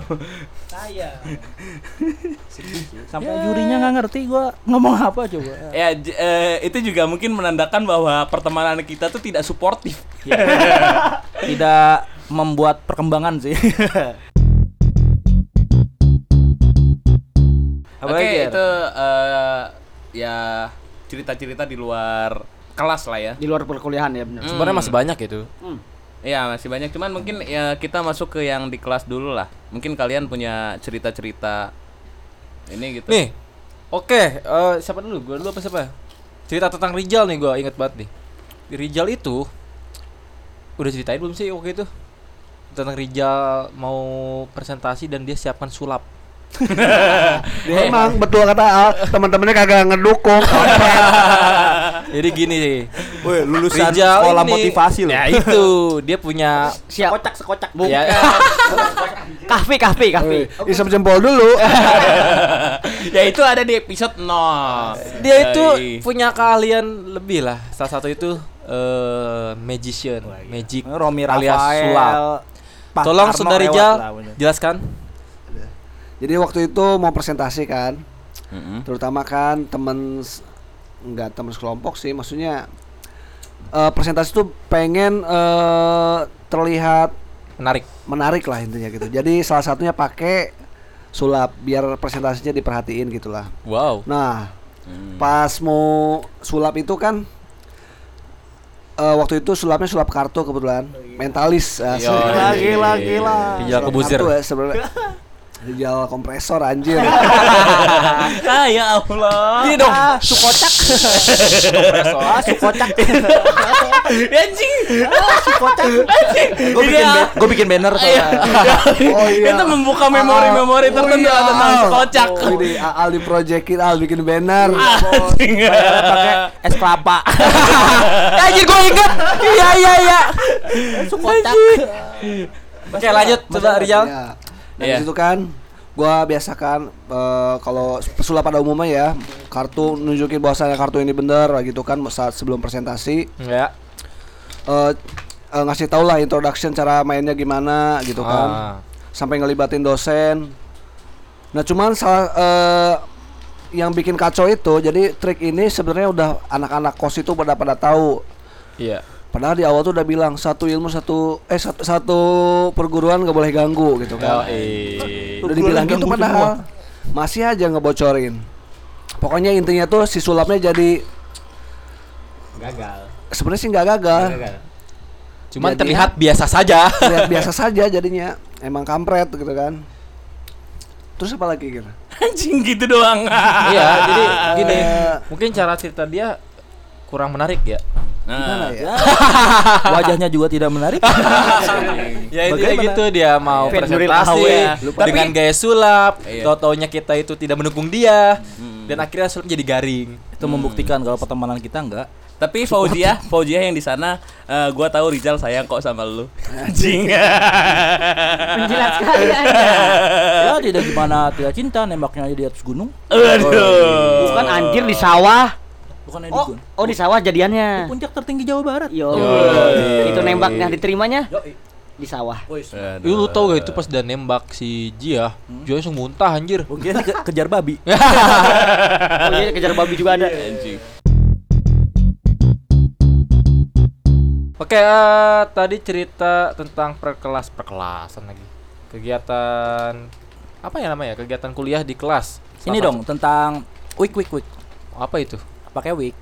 Sampai jurinya nggak ngerti gua ngomong apa coba. Ya j- eh, itu juga mungkin menandakan bahwa pertemanan kita tuh tidak suportif. Tidak membuat perkembangan sih. Oke, Er? itu eh, ya cerita-cerita di luar kelas lah ya. Di luar perkuliahan ya benar. Sebenarnya masih banyak itu. Iya masih banyak, cuman mungkin ya kita masuk ke yang di kelas dulu lah. Mungkin kalian punya cerita-cerita ini gitu. Nih. Oke, eh, siapa dulu? Gua dulu apa siapa? Cerita tentang Rijal nih gua inget banget nih. Di Rijal itu udah ceritain belum sih waktu itu? Tentang Rijal mau presentasi dan dia siapkan sulap. Emang betul kata Al, teman-temannya kagak ngedukung. Jadi gini sih. Woi, lulusan Rijal sekolah ini- motivasi loh. Ya itu, dia punya Siap. Sekocak, sekocak. ya, Kahfi, kahfi, kahfi. Isep jempol dulu. ya itu ada di episode 0 dia itu punya keahlian lebih lah. Salah satu itu eh magician, magic Romi alias Rafael. sulap. Pak Tolong lah, bener. jelaskan. Jadi waktu itu mau presentasi kan, terutama kan temen nggak temen sekelompok sih, maksudnya eh, presentasi tuh pengen eh, terlihat Menarik. menarik lah intinya gitu. Jadi salah satunya pakai sulap biar presentasinya diperhatiin gitulah. Wow. Nah, pas mau sulap itu kan eh, waktu itu sulapnya sulap kartu kebetulan, mentalis. asli. Gila, gila, gila. Kebuzir. kartu ya Rijal kompresor anjir. ah ya Allah Gini dong. Sukocak. Ah, Sukocak. anjing Gue bikin, ba- gua bikin banner tuh. Oh iya. itu membuka memori-memori Oh, tertentu iya. tentang kocak Oh, ini Al di proyekin Al bikin banner. Anjing. Pakai es kelapa. Anjir gue inget. Iya iya iya. Sukocak. Oke lanjut coba Rijal. Nah, situ kan gua biasakan eh, kalau pesulap pada umumnya ya kartu nunjukin bahwasanya kartu ini bener gitu kan saat sebelum presentasi Ya. eh eh, ngasih tau lah introduction cara mainnya gimana gitu kan Ah. sampai ngelibatin dosen nah cuman salah eh, yang bikin kacau itu jadi trik ini sebenarnya udah anak-anak kos itu pada pada tahu Iya. Padahal di awal tuh udah bilang satu ilmu satu eh satu, satu perguruan nggak boleh ganggu gitu kan. Udah dibilang gitu padahal masih aja ngebocorin. Pokoknya intinya tuh si sulapnya jadi Gagal. sebenarnya sih nggak gagal. Cuman Jadi- terlihat biasa saja. Lihat biasa saja jadinya. Emang kampret gitu kan. Terus apa lagi gitu? Anjing gitu doang. iya, jadi gini, Eh. mungkin cara cerita dia kurang menarik ya. Nah, Ya. Wajahnya juga tidak menarik. Ya itu Bagaimana? gitu dia mau Fan presentasi ya. dengan gaya sulap, Iya. tau-taunya kita itu tidak mendukung dia dan akhirnya sulap jadi garing. Itu membuktikan kalau pertemanan kita enggak. Tapi Fauziah, Fauziah yang di sana, eh, gua tahu Rizal sayang kok sama lu. Anjing. Menjilat sekali Anda. Ya tidak gimana tidak cinta nembaknya aja di atas gunung. Aduh. Bukan anjir di sawah. Bukan di Oh, gunung. oh di sawah jadiannya. Puncak tertinggi Jawa Barat. Yo. Itu nembaknya diterimanya di sawah. Aduh. Lu tau gak itu pas dia nembak si Jia, Jia langsung muntah anjir. Mungkin ke- kejar babi. Oh iya kejar babi juga ada. Anjing. Oke, eh, tadi cerita tentang perkelas perkelasan lagi. Kegiatan apa ya namanya? Kegiatan kuliah di kelas. Ini dong tentang week week week. Apa itu? Pakai week.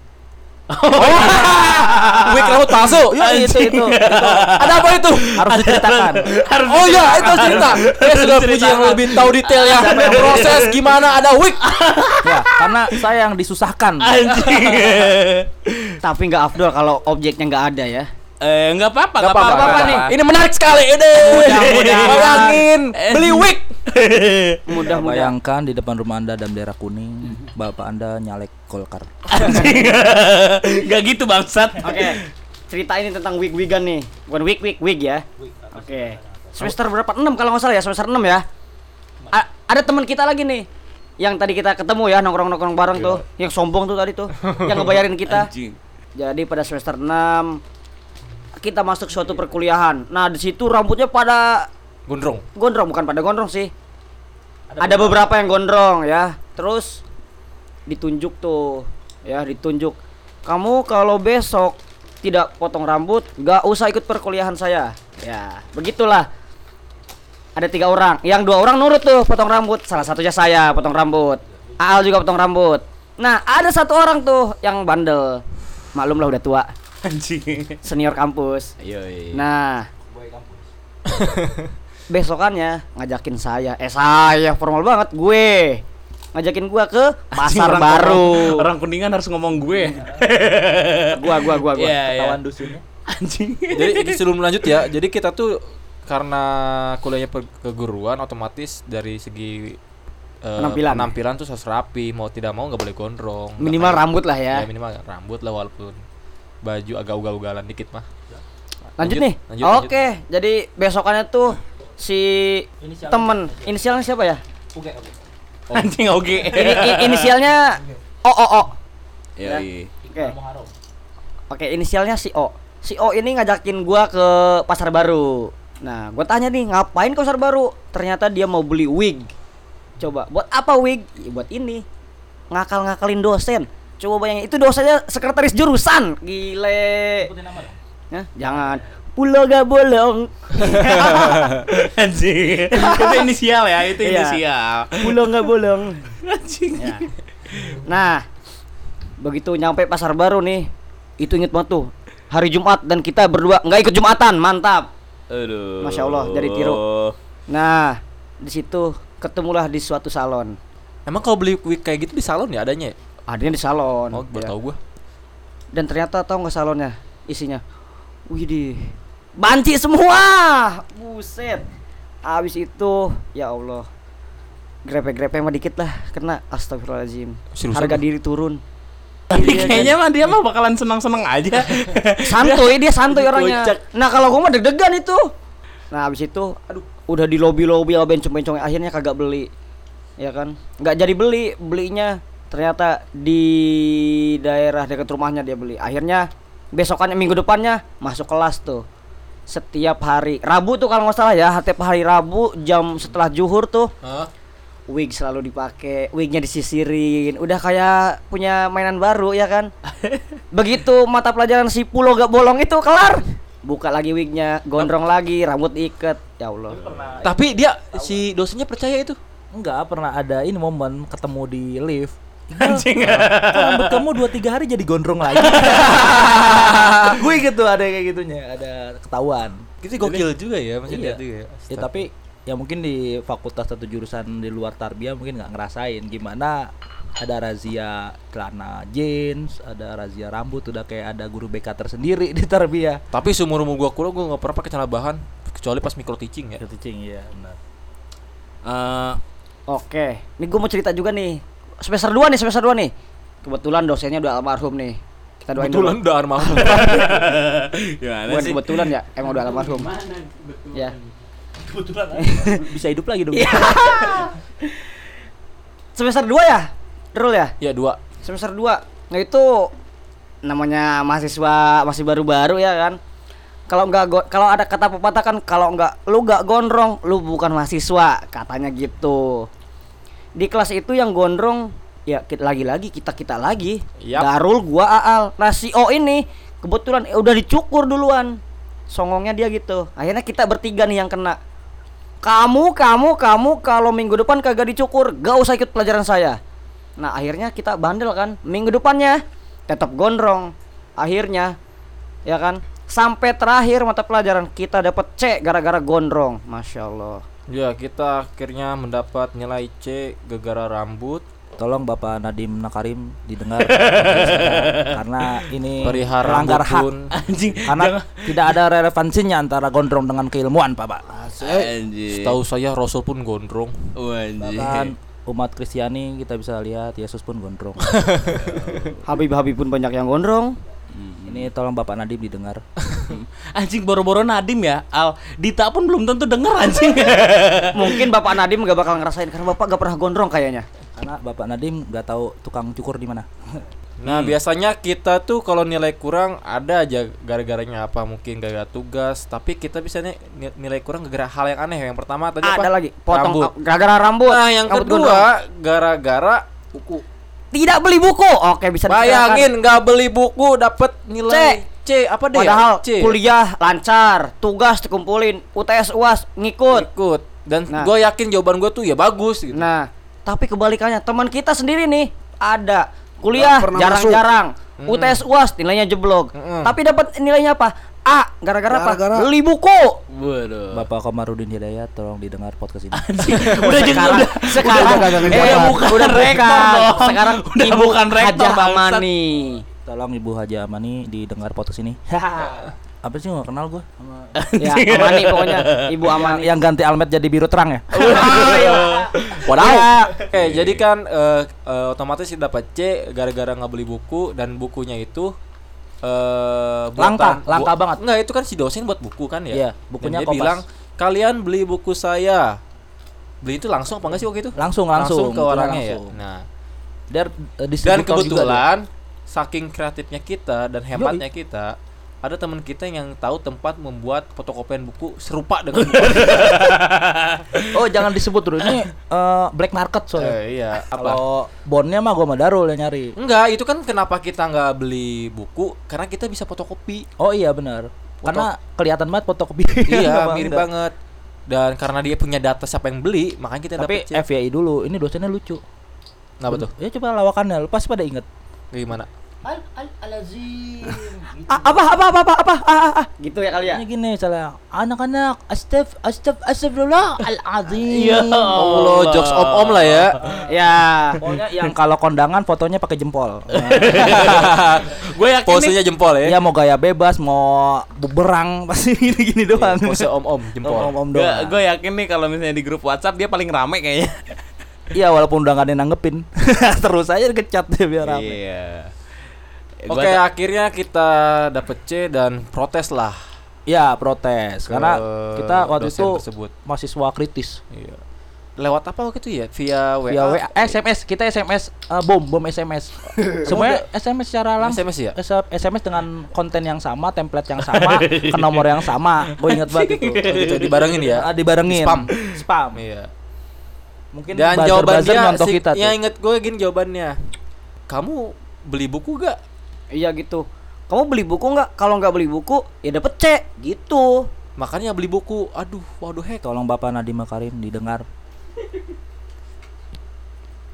Wik rambut palsu. Ya itu itu. Ada apa itu? Harus diceritakan. Oh iya, itu cerita. Saya sudah puji yang lebih tahu detailnya. Proses gimana ada wig. ya, karena saya yang disusahkan. Anjing. Tapi nggak afdol kalau objeknya nggak ada ya. Eh, enggak apa-apa, enggak apa-apa, apa-apa nih. Ini menarik sekali. Ini. Mudah-mudahan. Bayangin beli wig. Mudah-mudahan. Bayangkan di depan rumah Anda dalam daerah kuning, bapak Anda nyalek Golkar. Anjing. Enggak gitu bangsat. Oke. Cerita ini tentang wig-wigan nih. Bukan wig-wig wig ya. Oke. Semester berapa? 6 kalau nggak salah ya, semester 6 ya. A- ada teman kita lagi nih. Yang tadi kita ketemu ya nongkrong-nongkrong bareng tuh, yang sombong tuh tadi tuh, yang ngebayarin kita. Anjing. Jadi pada semester 6 kita masuk suatu perkuliahan. Nah, di situ rambutnya pada Gondrong. gondrong bukan pada gondrong sih. Ada, beberapa yang gondrong ya. Terus ditunjuk tuh, ya ditunjuk. Kamu kalau besok tidak potong rambut, nggak usah ikut perkuliahan saya. Ya, begitulah. Ada tiga orang, yang dua orang nurut tuh potong rambut. Salah satunya saya potong rambut. Aal juga potong rambut. Nah, ada satu orang tuh yang bandel. Maklum lah udah tua, Anjing. senior kampus. Iya. Nah, besokannya ngajakin saya, eh saya formal banget gue ngajakin gua ke Anjing, pasar orang- baru. Orang, orang kuningan harus ngomong gue. Gua gua gua gua. Iya, iya. Kawan dusunnya. Anjing. Jadi ini sebelum lanjut ya, jadi kita tuh karena kuliahnya keguruan otomatis dari segi eh, Penampilan. penampilan tuh harus rapi, mau tidak mau nggak boleh gondrong. Minimal rambut lah ya. Ya minimal rambut lah walaupun baju agak ugal-ugalan dikit mah. Lanjut, Lanjut, nih. lanjut, Oke, jadi besokannya tuh si temen inisialnya siapa ya? Anjing oke. Ini inisialnya O O O. Ya, Oke. Oke, inisialnya si O. Si O ini ngajakin gua ke pasar baru. Nah, gua tanya nih, ngapain ke pasar baru? Ternyata dia mau beli wig. Coba, buat apa wig? Ya, buat ini. Ngakal-ngakalin dosen. Coba bayangin, itu dosennya sekretaris jurusan. Gile. Hah? jangan. Pulau gak bolong. Anjing. itu inisial ya, itu Iya. inisial. Pulau gak bolong. Anjing. Ya. Nah, begitu nyampe pasar baru nih, itu inget banget tuh. Hari Jumat dan kita berdua nggak ikut Jumatan, mantap. Aduh. Masya Allah, jadi tiru. Nah, di situ ketemulah di suatu salon. Emang kalau beli wig kayak gitu di salon ya adanya? Ya? Adanya di salon. Oh, baru ya. tahu gua. Dan ternyata tahu nggak salonnya isinya? Widih, banci semua. Buset. Abis itu, ya Allah. Grepe-grepe mah dikit lah, kena astagfirullahaladzim. Seriusan Harga lu? diri turun. Tapi Iya, kayaknya mah dia mah bakalan senang-senang aja. santuy dia santuy orangnya nah kalau gua mah deg-degan itu nah habis itu aduh udah di lobby lobby sama bencong-bencong akhirnya kagak beli ya kan nggak jadi beli belinya ternyata di daerah dekat rumahnya dia beli akhirnya besokannya minggu depannya masuk kelas tuh setiap hari Rabu tuh kalau nggak salah ya setiap hari Rabu jam setelah juhur tuh Hah? wig selalu dipakai, wignya disisirin, udah kayak punya mainan baru ya kan. Begitu mata pelajaran si Pulo gak bolong itu kelar, buka lagi wignya, gondrong lagi, rambut iket, ya Allah. Tapi dia si dosennya percaya itu. Enggak pernah ada ini momen ketemu di lift. Anjing. rambut kamu dua tiga hari jadi gondrong lagi. Gue gitu ada kayak gitunya, ada ketahuan. Itu gokil juga ya maksudnya Iya. itu ya. Ya tapi ya mungkin di fakultas atau jurusan di luar tarbiyah mungkin nggak ngerasain gimana ada razia celana jeans, ada razia rambut, udah kayak ada guru BK tersendiri di tarbiyah. Tapi seumur umur gua kuliah gua nggak pernah pakai celana bahan kecuali pas micro teaching ya. Teaching ya benar. Eh, Oke, nih gue mau cerita juga nih. Semester 2 nih, semester 2 nih. Kebetulan dosennya udah almarhum nih. Kita doain Kebetulan dulu. udah almarhum. gimana Bukan sih? kebetulan ya, emang udah almarhum. Ya. Bisa hidup lagi dong. Iya. semester 2 ya? Rul ya? ya dua. Semester 2. Nah itu namanya mahasiswa masih baru-baru ya kan. Kalau nggak go- kalau ada kata pepatah kan kalau nggak lu nggak gondrong lu bukan mahasiswa katanya gitu. Di kelas itu yang gondrong ya kita lagi-lagi kita kita lagi. Yap. Darul gua Aal. Nah si O ini kebetulan eh, udah dicukur duluan. Songongnya dia gitu. Akhirnya kita bertiga nih yang kena. Kamu, kamu, kamu kalau minggu depan kagak dicukur, gak usah ikut pelajaran saya. Nah akhirnya kita bandel kan Minggu depannya tetap gondrong Akhirnya Ya kan Sampai terakhir mata pelajaran kita dapat C gara-gara gondrong Masya Allah Ya kita akhirnya mendapat nilai C gara-gara rambut Tolong Bapak Nadim Nakarim didengar karena ini perihal melanggar hak. pun. Anjing. Karena tidak ada relevansinya antara gondrong dengan keilmuan, Pak, Pak. Setahu saya Rasul pun gondrong. Oh, anjing. Bahkan umat Kristiani kita bisa lihat Yesus pun gondrong. Habib-habib pun banyak yang gondrong ini tolong Bapak Nadim didengar. Anjing boro-boro Nadim ya. Al Dita pun belum tentu denger anjing. Mungkin Bapak Nadim gak bakal ngerasain Karena Bapak gak pernah gondrong kayaknya Karena Bapak Nadim nggak tahu tukang cukur di mana. Nah biasanya kita tuh kalau nilai kurang ada aja gara-garanya apa mungkin gara-gara tugas tapi kita bisa nih ni- nilai kurang gara-gara hal yang aneh yang pertama tadi apa? Ada lagi Potong Rambut. Gara-gara rambut Nah yang rambut gondrong. kedua gara-gara buku. Tidak beli buku Oke bisa Bayangin nggak beli buku dapat nilai C, apa deh? Padahal C. kuliah lancar Tugas dikumpulin UTS UAS ngikut ikut dan Nah. gue yakin jawaban gue tuh ya bagus gitu. Nah, tapi kebalikannya teman kita sendiri nih ada kuliah jarang-jarang, UTS UAS nilainya jeblok. Mm-mm. Tapi dapat nilainya apa? A, gara-gara apa? Gara-gara- Beli buku. Waduh. Bapak Komarudin Hidayat tolong didengar podcast ini. Udah jadi sekarang, udah sekarang udah kagak eh, ngejabat. bukan, udah rektor bukan. dong. Sekarang Udah Ibu bukan rektor, Hajah bangsat. Amani. Tolong Ibu Haji Amani didengar podcast ini. Apa sih nggak kenal gue? ya, Amani pokoknya, Ibu Amani. Yang ganti almet jadi biru terang ya? Wadaw. Oke, jadi kan eh, eh, otomatis kita dapat C gara-gara nggak beli buku dan bukunya itu eh Langka, buatan- langka bu- banget. Enggak, itu kan si dosen buat buku kan ya. Iya, Dan bukunya dia Kompas. bilang, "Kalian beli buku saya." Beli itu langsung apa enggak sih waktu itu? Langsung langsung, ke bukunya orangnya ya. langsung. Nah, Dia eh, dan distributor juga kebetulan saking kreatifnya kita dan hebatnya kita ada teman kita yang tahu tempat membuat fotokopian buku serupa dengan buku. Oh jangan disebut dulu ini eh, black market soalnya. Eh, iya, apa? Kalau bondnya mah gue sama Darul yang nyari. Enggak, itu kan kenapa kita nggak beli buku? Karena kita bisa fotokopi. Oh iya benar. Karena kelihatan banget fotokopi. iya, mirip banget. Dan karena dia punya data siapa yang beli, makanya kita Tapi dapat. FYI dulu, ini dosennya lucu. Kenapa tuh? Ya coba lawakannya, lu pasti pada inget. Gimana? Al al alazim. apa apa apa apa apa ah, ah, ah. gitu ya kali ya. Ini gini misalnya, anak-anak, astaf, astaf, astagfirullah, al-azim. Ya Allah, jokes om-om lah ya. Ya. Pokoknya yang kalau kondangan fotonya pakai jempol. Gue yakin nih. Posenya jempol ya. Ya mau gaya bebas, mau buberang pasti gini-gini doang. Pose om-om jempol. Om-om Gue doang. gue yakin nih kalau misalnya di grup WhatsApp dia paling rame kayaknya. Iya walaupun udah gak ada yang nanggepin Terus aja kecat deh biar rame Iya. Oke, ta- akhirnya kita dapet C dan protes lah. Ya protes Karena ke kita waktu itu tersebut. mahasiswa kritis Iya. Lewat apa waktu itu ya? Via WA. Via WA, SMS, kita SMS eh, bom, bom SMS. Semuanya SMS secara langsung. SMS ya? SMS dengan konten yang sama, template yang sama, ke nomor yang sama. Gue inget banget itu. Oh, gitu, dibarengin ya? Ah, dibarengin. Spam. Spam. Iya. Mungkin Dan buzzer- jawaban buzzer dia si, kita tuh. yang inget gue gini jawabannya. Kamu beli buku gak? Iya gitu. Kamu beli buku nggak? Kalau nggak beli buku, ya dapet C gitu. Makanya beli buku. Aduh, waduh hek. Tolong Bapak Nadiem Makarim didengar.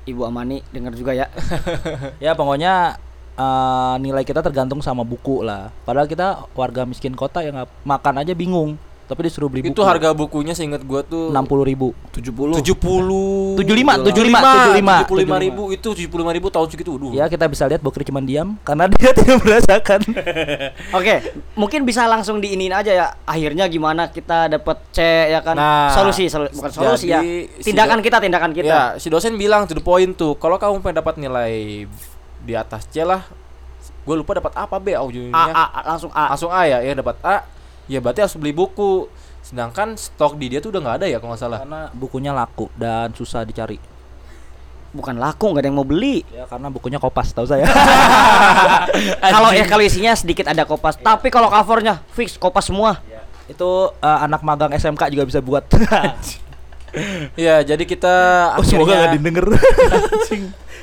Ibu Amani dengar juga ya. Ya pokoknya eh, nilai kita tergantung sama buku lah. Padahal kita warga miskin kota yang nggak- makan aja bingung, tapi disuruh beli buku. Itu harga bukunya seinget gue tuh enam puluh ribu. 70 70 75, 75 75, 75 ribu itu 75 ribu tahun segitu Aduh Ya kita bisa lihat Bokir cuma diam karena dia tidak merasakan. Oke, mungkin bisa langsung diinin aja ya. Akhirnya gimana kita dapat C ya kan? Nah, solusi, solu- bukan solusi ya. si Tindakan do- kita, tindakan kita. Ya si dosen bilang to the point tuh Kalau kamu pengen dapat nilai di atas C lah Gue lupa dapat apa B A, A, A, langsung A. Langsung A ya Ya dapat A Ya berarti harus beli buku Sedangkan stok di dia tuh udah nggak ada ya kalau nggak salah karena bukunya laku dan susah dicari. Bukan laku, nggak ada yang mau beli. Ya karena bukunya kopas tahu saya. Kalau ya kalau isinya sedikit ada kopas, tapi kalau covernya fix kopas semua. Itu eh, anak magang SMK juga bisa buat. Ya jadi kita oh, semoga nggak akhirnya didengar.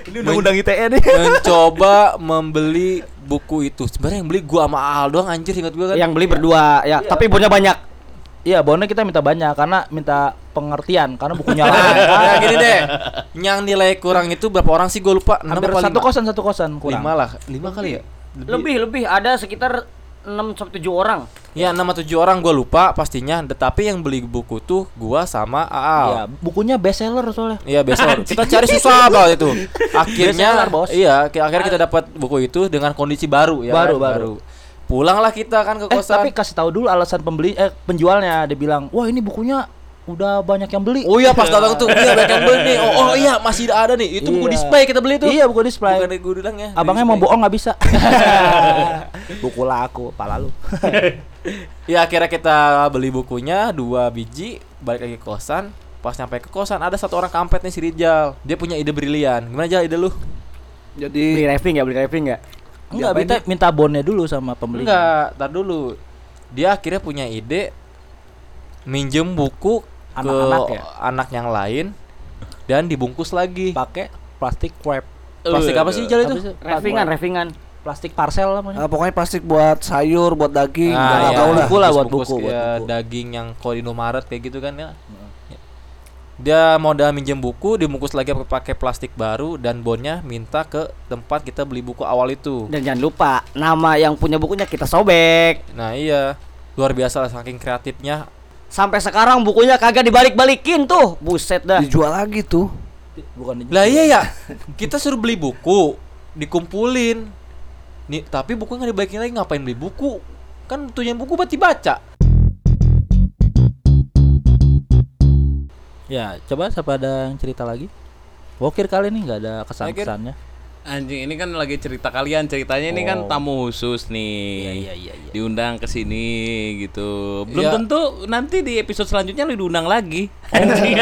Ini undang-undang ITE nih. mencoba membeli buku itu. Sebenarnya yang beli gua sama Al doang anjir ingat gua kan? Yang beli berdua ya, tapi bonnya banyak. Iya, bonnya kita minta banyak karena minta pengertian karena bukunya Nah, lah. gini deh. Yang nilai kurang itu berapa orang sih? Gue lupa. Enam Hampir satu kosan satu kosan kurang. Lima lah. Lima kali ya? Lebih lebih. Ada sekitar 6 sampai 7 orang. Ya 6 atau 7 orang gue lupa pastinya Tetapi yang beli buku tuh gua sama Aal Iya, bukunya best seller soalnya. Iya besok kita cari susah banget itu. Akhirnya Bestseller, bos. iya akhirnya kita dapat buku itu dengan kondisi baru ya. Baru, kan? baru. Pulanglah kita kan ke Eh, kosan. tapi kasih tahu dulu alasan pembeli eh penjualnya dia bilang, "Wah, ini bukunya udah banyak yang beli." Oh iya pas datang tuh iya banyak yang beli nih. Oh, oh iya masih ada nih. Itu buku Iya. display kita beli tuh. Iya, buku display. Bukan gue bilang ya. Abangnya mau bohong nggak bisa. buku laku, pala lu. Ya akhirnya kita beli bukunya dua biji balik lagi ke kosan. Pas nyampe ke kosan ada satu orang kampret nih si Rijal. Dia punya ide brilian. Gimana aja ide lu? Jadi Beli raving ya, beli raving ya. Enggak, minta minta bonnya dulu sama pembeli. Enggak, tar dulu. Dia akhirnya punya ide minjem buku Anak-anak ke ya? anak yang lain dan dibungkus lagi. Pakai plastik wrap. Plastik apa sih Jal itu? Ravingan, ravingan. Plastik parcel lah namanya. eh, pokoknya plastik buat sayur, buat daging, Ah, nggak iya. tahu lah. Buku lah, buat buku, buat ya, buku. daging yang kalau di Indomaret kayak gitu kan ya. Dia modal minjem buku, dibungkus lagi pakai plastik baru dan bonnya minta ke tempat kita beli buku awal itu. Dan jangan lupa nama yang punya bukunya kita sobek. Nah iya, luar biasa lah saking kreatifnya. Sampai sekarang bukunya kagak dibalik-balikin tuh. Buset dah. Dijual lagi tuh. Bukan Lah iya ya, kita suruh beli buku, dikumpulin. Nih, tapi buku nggak dibalikin lagi ngapain beli buku? Kan tujuan buku buat dibaca. Ya, coba siapa ada yang cerita lagi? Wokir kali ini nggak ada kesan-kesannya. Anjing ini kan lagi cerita kalian ceritanya ini kan Oh. tamu khusus nih. Iya, iya, iya. Diundang ke sini gitu. Belum Iya. tentu nanti di episode selanjutnya lu diundang lagi. Oh. Anjing.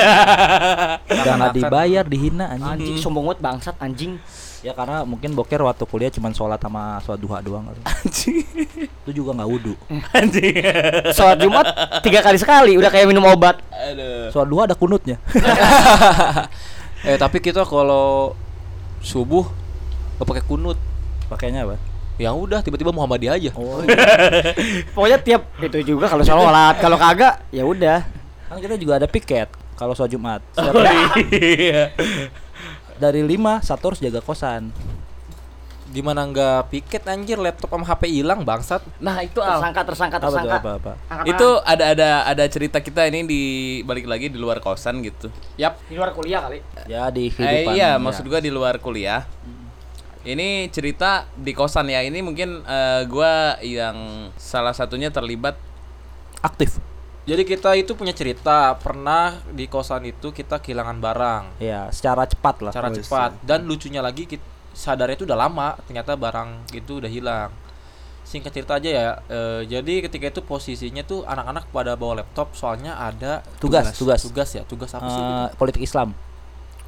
Nggak dibayar, dihina anjing. Anjing sombong banget bangsat anjing. Ya karena mungkin Bokir waktu kuliah cuma sholat sama sholat duha doang kali. Anjing. Itu juga nggak wudhu. Anjing. Sholat Jumat tiga kali sekali udah kayak minum obat. Aduh. Sholat duha ada kunutnya. eh tapi kita kalau subuh nggak pakai kunut. Pakainya apa? Ya udah tiba-tiba Muhammadiyah aja. Oh, Pokoknya tiap itu juga kalau sholat, kalau kagak ya udah. kan kita juga ada piket kalau sholat Jumat. Oh, iya. Dari lima satu harus jaga kosan. Gimana nggak piket anjir laptop sama HP hilang bangsat. Nah, itu Al. Tersangka, tersangka, Apa tersangka. apa apa? Angkat Itu ada ada ada cerita kita ini di balik lagi di luar kosan gitu. Yap. di luar kuliah kali. Ya di Eh, kehidupan. iya, ya. maksud gua di luar kuliah. Ini cerita di kosan ya. Ini mungkin eh, gua yang salah satunya terlibat aktif. Jadi kita itu punya cerita pernah di kosan itu kita kehilangan barang Ya, secara cepat lah. cara cepat dan lucunya lagi kita sadarnya itu udah lama ternyata barang itu udah hilang. Singkat cerita aja ya. eh, jadi ketika itu posisinya tuh anak-anak pada bawa laptop soalnya ada Tugas, tugas. tugas ya tugas apa sih? Eh, politik Islam.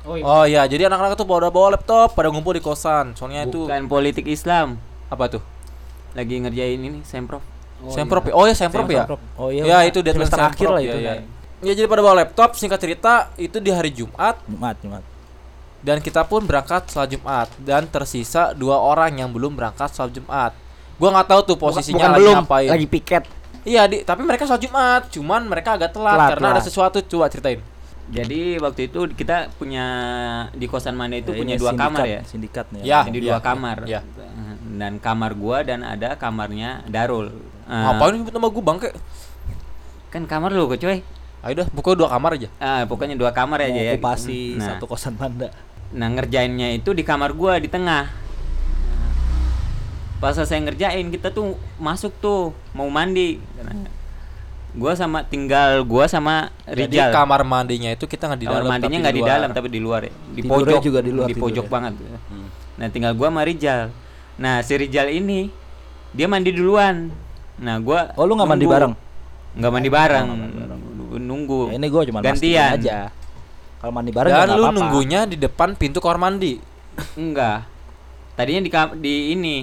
Oh iya. Oh ya, jadi anak-anak tuh pada bawa laptop, pada ngumpul di kosan. Soalnya itu Bukan politik Islam. apa tuh? Lagi ngerjain ini semprov. Semprop ya? Oh ya Semprop ya? Oh iya. Ya, itu dia semester akhir lah ya, itu. ya. kan. Ya jadi pada bawa laptop singkat cerita itu di hari Jumat Jumat, Jumat. dan kita pun berangkat sholat Jumat dan tersisa dua orang yang belum berangkat sholat Jumat. Gua nggak tahu tuh posisinya Bukan lagi belum, ngapain. lagi piket. Iya, di, tapi mereka sholat Jumat, cuman mereka agak telat, Telat, karena ada telat. sesuatu. Coba ceritain. Jadi waktu itu kita punya di kosan mana itu Ya, punya dua sindikat, kamar ya. Sindikat nih. Ya. Jadi iya, dua iya, kamar. iya. Dan kamar gua dan ada kamarnya Darul. Eh, Ngapain nyebut nama gue bangke? Kan kamar lu, coy. Ayo dah, pokoknya dua kamar aja. Ah, pokoknya dua kamar aja Mau ya. okupasi Nah, satu kosan Panda. Nah, ngerjainnya itu di kamar gua di tengah. Pas saya ngerjain kita tuh masuk tuh mau mandi. Gua sama tinggal gua sama Jadi Rijal. kamar mandinya itu kita nggak di kamar dalam. mandinya tapi nggak di dalam tapi di luar ya. Di Tidurnya pojok juga di luar di pojok tidurnya. banget. Nah, tinggal gua sama Rijal. Nah, si Rijal ini dia mandi duluan. Nah, gua Oh, lu nggak mandi bareng? Nggak mandi bareng. Nunggu. Ya, ini gue cuma gantian aja. Kalau mandi bareng ya Dan nggak lu apa-apa. nunggunya di depan pintu kamar mandi. Enggak. Tadinya di di ini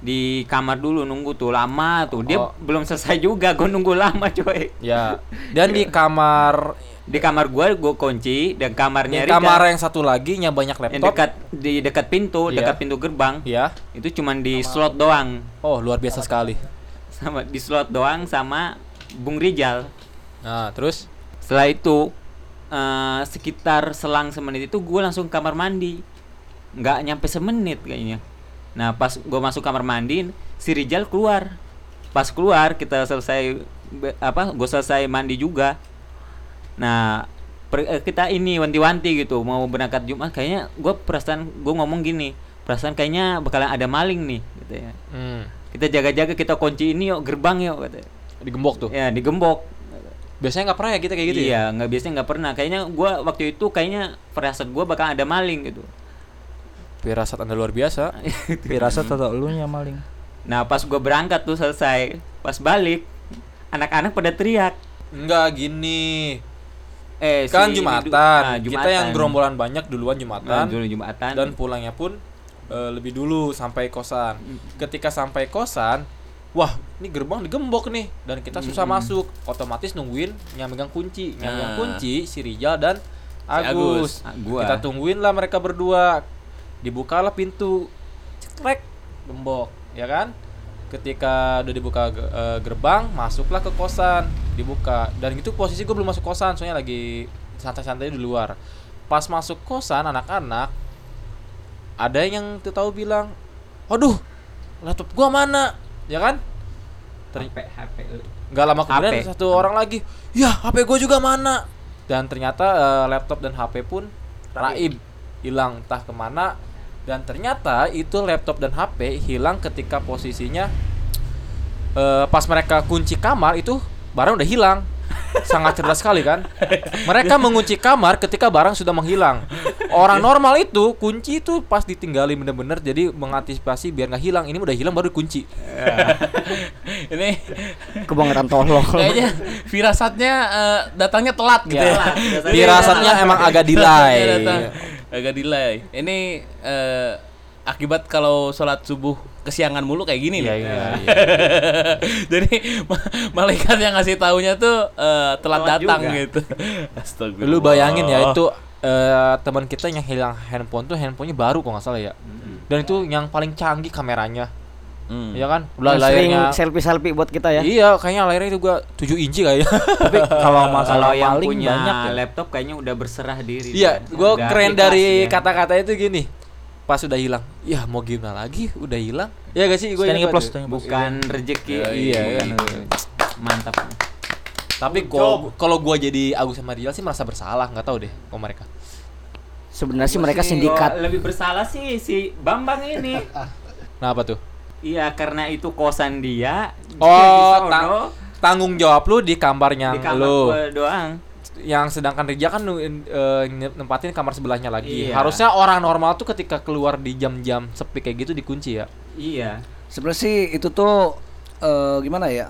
di kamar dulu nunggu tuh lama tuh. Dia Oh. belum selesai juga. Gua nunggu lama, coy. Ya. Dan di kamar Di kamar gua gua kunci dan di kamarnya Rijal kamar yang satu lagi yang banyak yang laptop. dekat di dekat pintu, Iya. dekat pintu gerbang. Ya. Itu cuman di slot doang. Oh, luar biasa sekali. Sama di slot doang sama Bung Rijal. Nah, terus Setelah itu eh, sekitar selang semenit itu gue langsung kamar mandi. Nggak nyampe semenit kayaknya. Nah pas gue masuk kamar mandi, si Rijal keluar. Pas keluar kita selesai apa? Gue selesai mandi juga. Nah per- eh, kita ini wanti-wanti gitu mau berangkat Jumat kayaknya gue perasaan gue ngomong gini perasaan kayaknya bakalan ada maling nih gitu ya hmm, kita jaga-jaga kita kunci ini yuk gerbang yuk katanya. digembok tuh. ya digembok Biasanya nggak pernah ya kita kayak gitu ya? iya, nggak biasanya nggak pernah. Kayaknya gua waktu itu kayaknya firasat gua bakal ada maling gitu. Firasat Anda luar biasa. Firasat atau lu nya maling? Nah pas gua berangkat tuh selesai, pas balik anak-anak pada teriak. Enggak gini. Eh Kan si- Jumatan. nah, Kita yang Jumatan. gerombolan banyak duluan Nah, Jumatan. dulu Jumatan. dan pulangnya pun eh, lebih dulu sampai kosan. Ketika sampai kosan, wah ini gerbang digembok nih dan kita susah masuk. Otomatis nungguin yang megang kunci, yang megang Nah. kunci si Rijal dan Agus. Agus. Ah, gua. Kita tungguin lah mereka berdua. Dibukalah pintu, cekrek, gembok, ya kan? Ketika udah dibuka eh, gerbang, masuklah ke kosan, dibuka. Dan itu posisi gue belum masuk kosan, soalnya lagi santai-santai di luar. Pas masuk kosan anak-anak, ada yang tuh tahu bilang, "Waduh, laptop gua mana?" Ya kan? Ter- HP, HP. Nggak lama kemudian HP. satu orang lagi, "Ya, HP gua juga mana?" Dan ternyata eh, laptop dan HP pun raib, hilang entah ke mana. Dan ternyata itu laptop dan HP hilang ketika posisinya eh, pas mereka kunci kamar itu barang udah hilang. Sangat cerdas sekali kan? Mereka mengunci kamar ketika barang sudah menghilang. Orang normal itu kunci itu pas ditinggalin bener-bener jadi mengantisipasi biar nggak hilang. Ini udah hilang baru dikunci. Ini Kebangetan tolong. kayaknya firasatnya eh, datangnya telat gitu ya. Firasatnya emang agak delay. Iya. Agak delay. Ini eh, akibat kalau sholat subuh kesiangan mulu kayak gini Iya, nih. iya, Jadi ma- malaikat yang ngasih taunya tuh eh, telat datang juga. gitu. Astagfirullah. Lu bayangin ya itu eh, teman kita yang hilang handphone tuh handphonenya baru kok nggak salah ya. Dan itu yang paling canggih kameranya. Hmm. Ya kan? Udah Yang sering layarnya selfie-selfie buat kita ya. Iya, kayaknya layarnya itu gua 7 inci kayaknya. Tapi kalau masalah Kalau yang maling punya banyak ya. laptop kayaknya udah berserah diri. Iya, dia. gua Udah keren dari dia. kata-kata itu gini. Pas udah hilang, ya mau gimana lagi? Udah hilang. Ya gak sih? Gua standing applause. bukan rezeki. Iya, iya, bukan iya. rezeki. Mantap. Tapi kalau kalau gua jadi Agus sama Rizal sih merasa bersalah, nggak tahu deh kok mereka. Sebenarnya sih mereka sindikat. lebih bersalah sih si Bambang ini. Nah, apa tuh? Iya, karena itu kosan dia. dia di Oh, tang- tanggung jawab lu di kamarnya di kamar lu. doang. yang sedangkan Rija kan eh, nempatin kamar sebelahnya lagi. Iya. Harusnya orang normal tuh ketika keluar di jam-jam sepi kayak gitu dikunci ya. Iya. Sebenarnya sih itu tuh eh, gimana ya?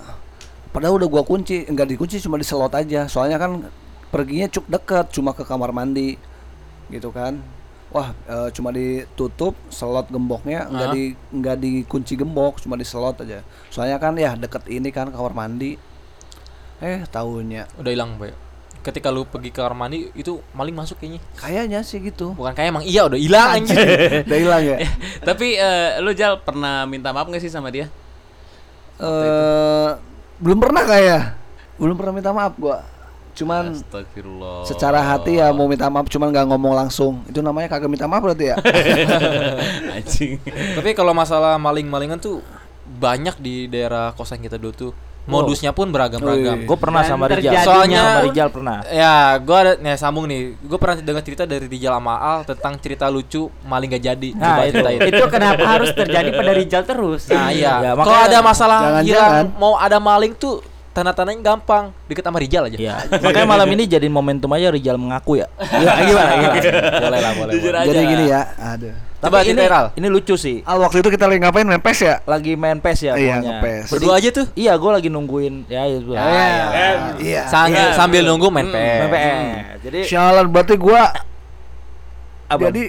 Padahal udah gua kunci, enggak dikunci cuma diselot aja. Soalnya kan perginya cuk deket, cuma ke kamar mandi, gitu kan? Wah, eh, cuma ditutup selot gemboknya, enggak Hah? di enggak dikunci gembok, cuma diselot aja. Soalnya kan ya deket ini kan kamar mandi. Eh, tahunya Udah hilang, Pak. ketika lu pergi ke kamar mandi itu maling masuk kayaknya. Kayaknya sih gitu. Bukan kayak emang iya udah hilang anjing. Udah hilang ya. Tapi eh, lu Jal pernah minta maaf gak sih sama dia? Eh belum pernah kayak. Belum pernah minta maaf gua. Cuman Astagfirullah. secara hati ya mau minta maaf cuman nggak ngomong langsung. Itu namanya kagak minta maaf berarti ya. Anjing. Tapi kalau masalah maling-malingan tuh banyak di daerah kosan kita dulu tuh. Modusnya pun beragam-ragam. Gue pernah Dan sama Rijal. Soalnya sama Rijal pernah. Ya, gua ada nih sambung nih. Gue pernah dengar cerita dari Rijal sama Al tentang cerita lucu maling gak jadi. Nah, Coba itu. ceritain. itu kenapa harus terjadi pada Rijal terus? Nah, iya. Ya, Kalau ada masalah hilang mau ada maling tuh tanda-tandanya gampang. Deket sama Rijal aja. Iya. Makanya malam ini jadi momentum aja Rijal mengaku ya. Iya, gimana? gimana? boleh lah, boleh. Jujur boleh. aja. Jadi gini ya. Aduh. Coba Tapi ini, ceritain, Al. ini lucu sih. Al waktu itu kita lagi ngapain main PES ya? Lagi main PES ya Iya, nge-PES. Berdua aja tuh. Iya, gue lagi nungguin ya itu. Ya, Ah, ya. Iya. Sambil, sambil nunggu main Main PS. PES. Jadi Sialan berarti gua apa? jadi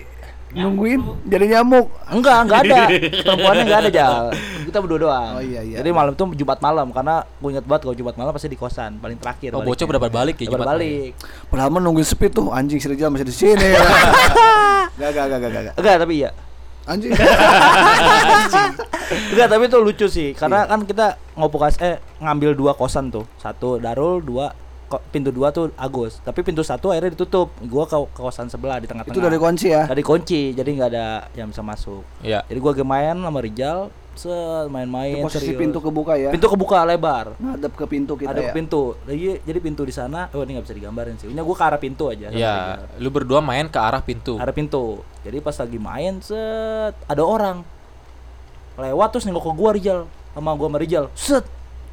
nungguin jadi nyamuk. enggak, enggak ada. Perempuannya enggak ada, Jal. Kita berdua doang. Oh, iya, iya. Jadi malam itu Jumat malam karena gue inget banget kalau Jumat malam pasti di kosan paling terakhir. Oh, bocah udah balik ya Jumat Jumat. balik. Padahal nungguin sepi tuh anjing si masih di sini. Gak gak gak gak gak. Enggak, tapi iya. Anjing. Enggak, tapi itu lucu sih karena kan kita ngopokas eh ngambil dua kosan tuh. Satu Darul, dua pintu dua tuh Agus. Tapi pintu satu akhirnya ditutup. Gua ke, ke kosan sebelah di tengah-tengah. Itu dari kunci ya. Dari kunci, jadi nggak ada yang bisa masuk. Iya. Jadi gua main sama Rijal, set main-main Posisi serius. pintu kebuka ya. Pintu kebuka lebar. ngadep ke pintu kita ada ya. ke pintu. Jadi, jadi pintu di sana. Oh, ini nggak bisa digambarin sih. Ini gua ke arah pintu aja. Iya, Rijal. lu berdua main ke arah pintu. Arah pintu. Jadi pas lagi main set ada orang lewat terus nengok ke gua Rijal sama gua sama Rijal. Set.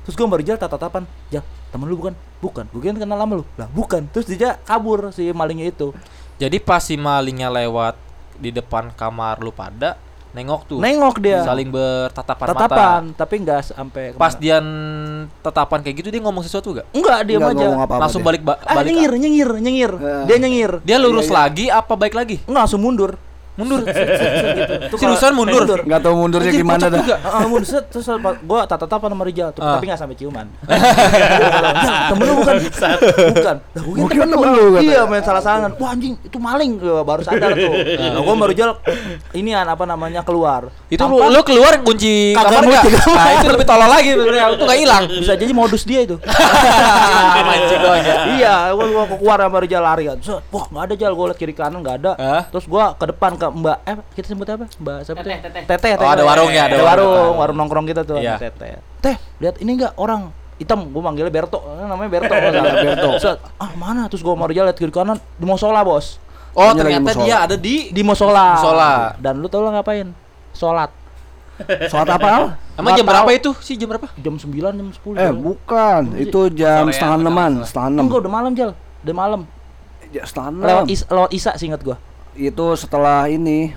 Terus gua sama Rijal tatap-tatapan. Jal, temen lu bukan? Bukan. Gue kira kenal lama lu. Lah, bukan. Terus dia kabur si malingnya itu. Jadi pas si malingnya lewat di depan kamar lu pada nengok tuh. Nengok dia. Saling bertatapan tatapan, mata. tapi enggak sampai Pas dia tatapan kayak gitu dia ngomong sesuatu gak? enggak diam Nggak aja. ngomong apa-apa Langsung dia. balik ba- Ah, balik. nyengir, nyengir, nyengir. Heeh. Dia nyengir. Dia lurus Iya, iya. lagi apa baik lagi? Enggak langsung mundur. Mundur. gitu. Tuh Seriusan kalau- mundur? Nggak tahu mundurnya Anjir, gimana dah. Ah, mundur set terus apa- gua tatap-tatapan sama Rijal tuh, Ah. tapi nggak sampai ciuman. temen lu bukan? bukan. Lah, kira temen lu. Iya, main salah salangan. Wah anjing, itu maling. Baru sadar tuh. Nah, gua baru Rijal inian apa namanya keluar. Itu lu, keluar kunci kamar nggak? Nah, itu lebih tolol lagi sebenarnya. Itu nggak hilang. bisa jadi modus dia itu. Ya. iya, gua, gua keluar sama Rijal lari kan. Set, wah nggak ada Jal, gua liat kiri kanan nggak ada. Terus gua ke depan ke Mbak, eh kita sebut apa? Mbak siapa tuh? Teteh, teteh. Teteh. Oh, ada warungnya, ada ada warung. warung, warung nongkrong kita tuh. Iya. sama Teteh. Teh, lihat ini enggak orang hitam gua manggilnya Berto Eh, namanya Berto. Berto ah mana terus gua mau liat kiri kanan di musola bos Oh, ternyata dia ada di di musola Musola. dan lu tau lah ngapain sholat Sholat apa Al? Emang jam berapa itu sih jam berapa? jam 9 jam 10 Eh bukan, itu jam Sorean setengah enaman, apa? setengah enam. enggak udah malam Jal udah malam Ya, setengah enam. lewat is lewat isa singkat gua Itu setelah ini,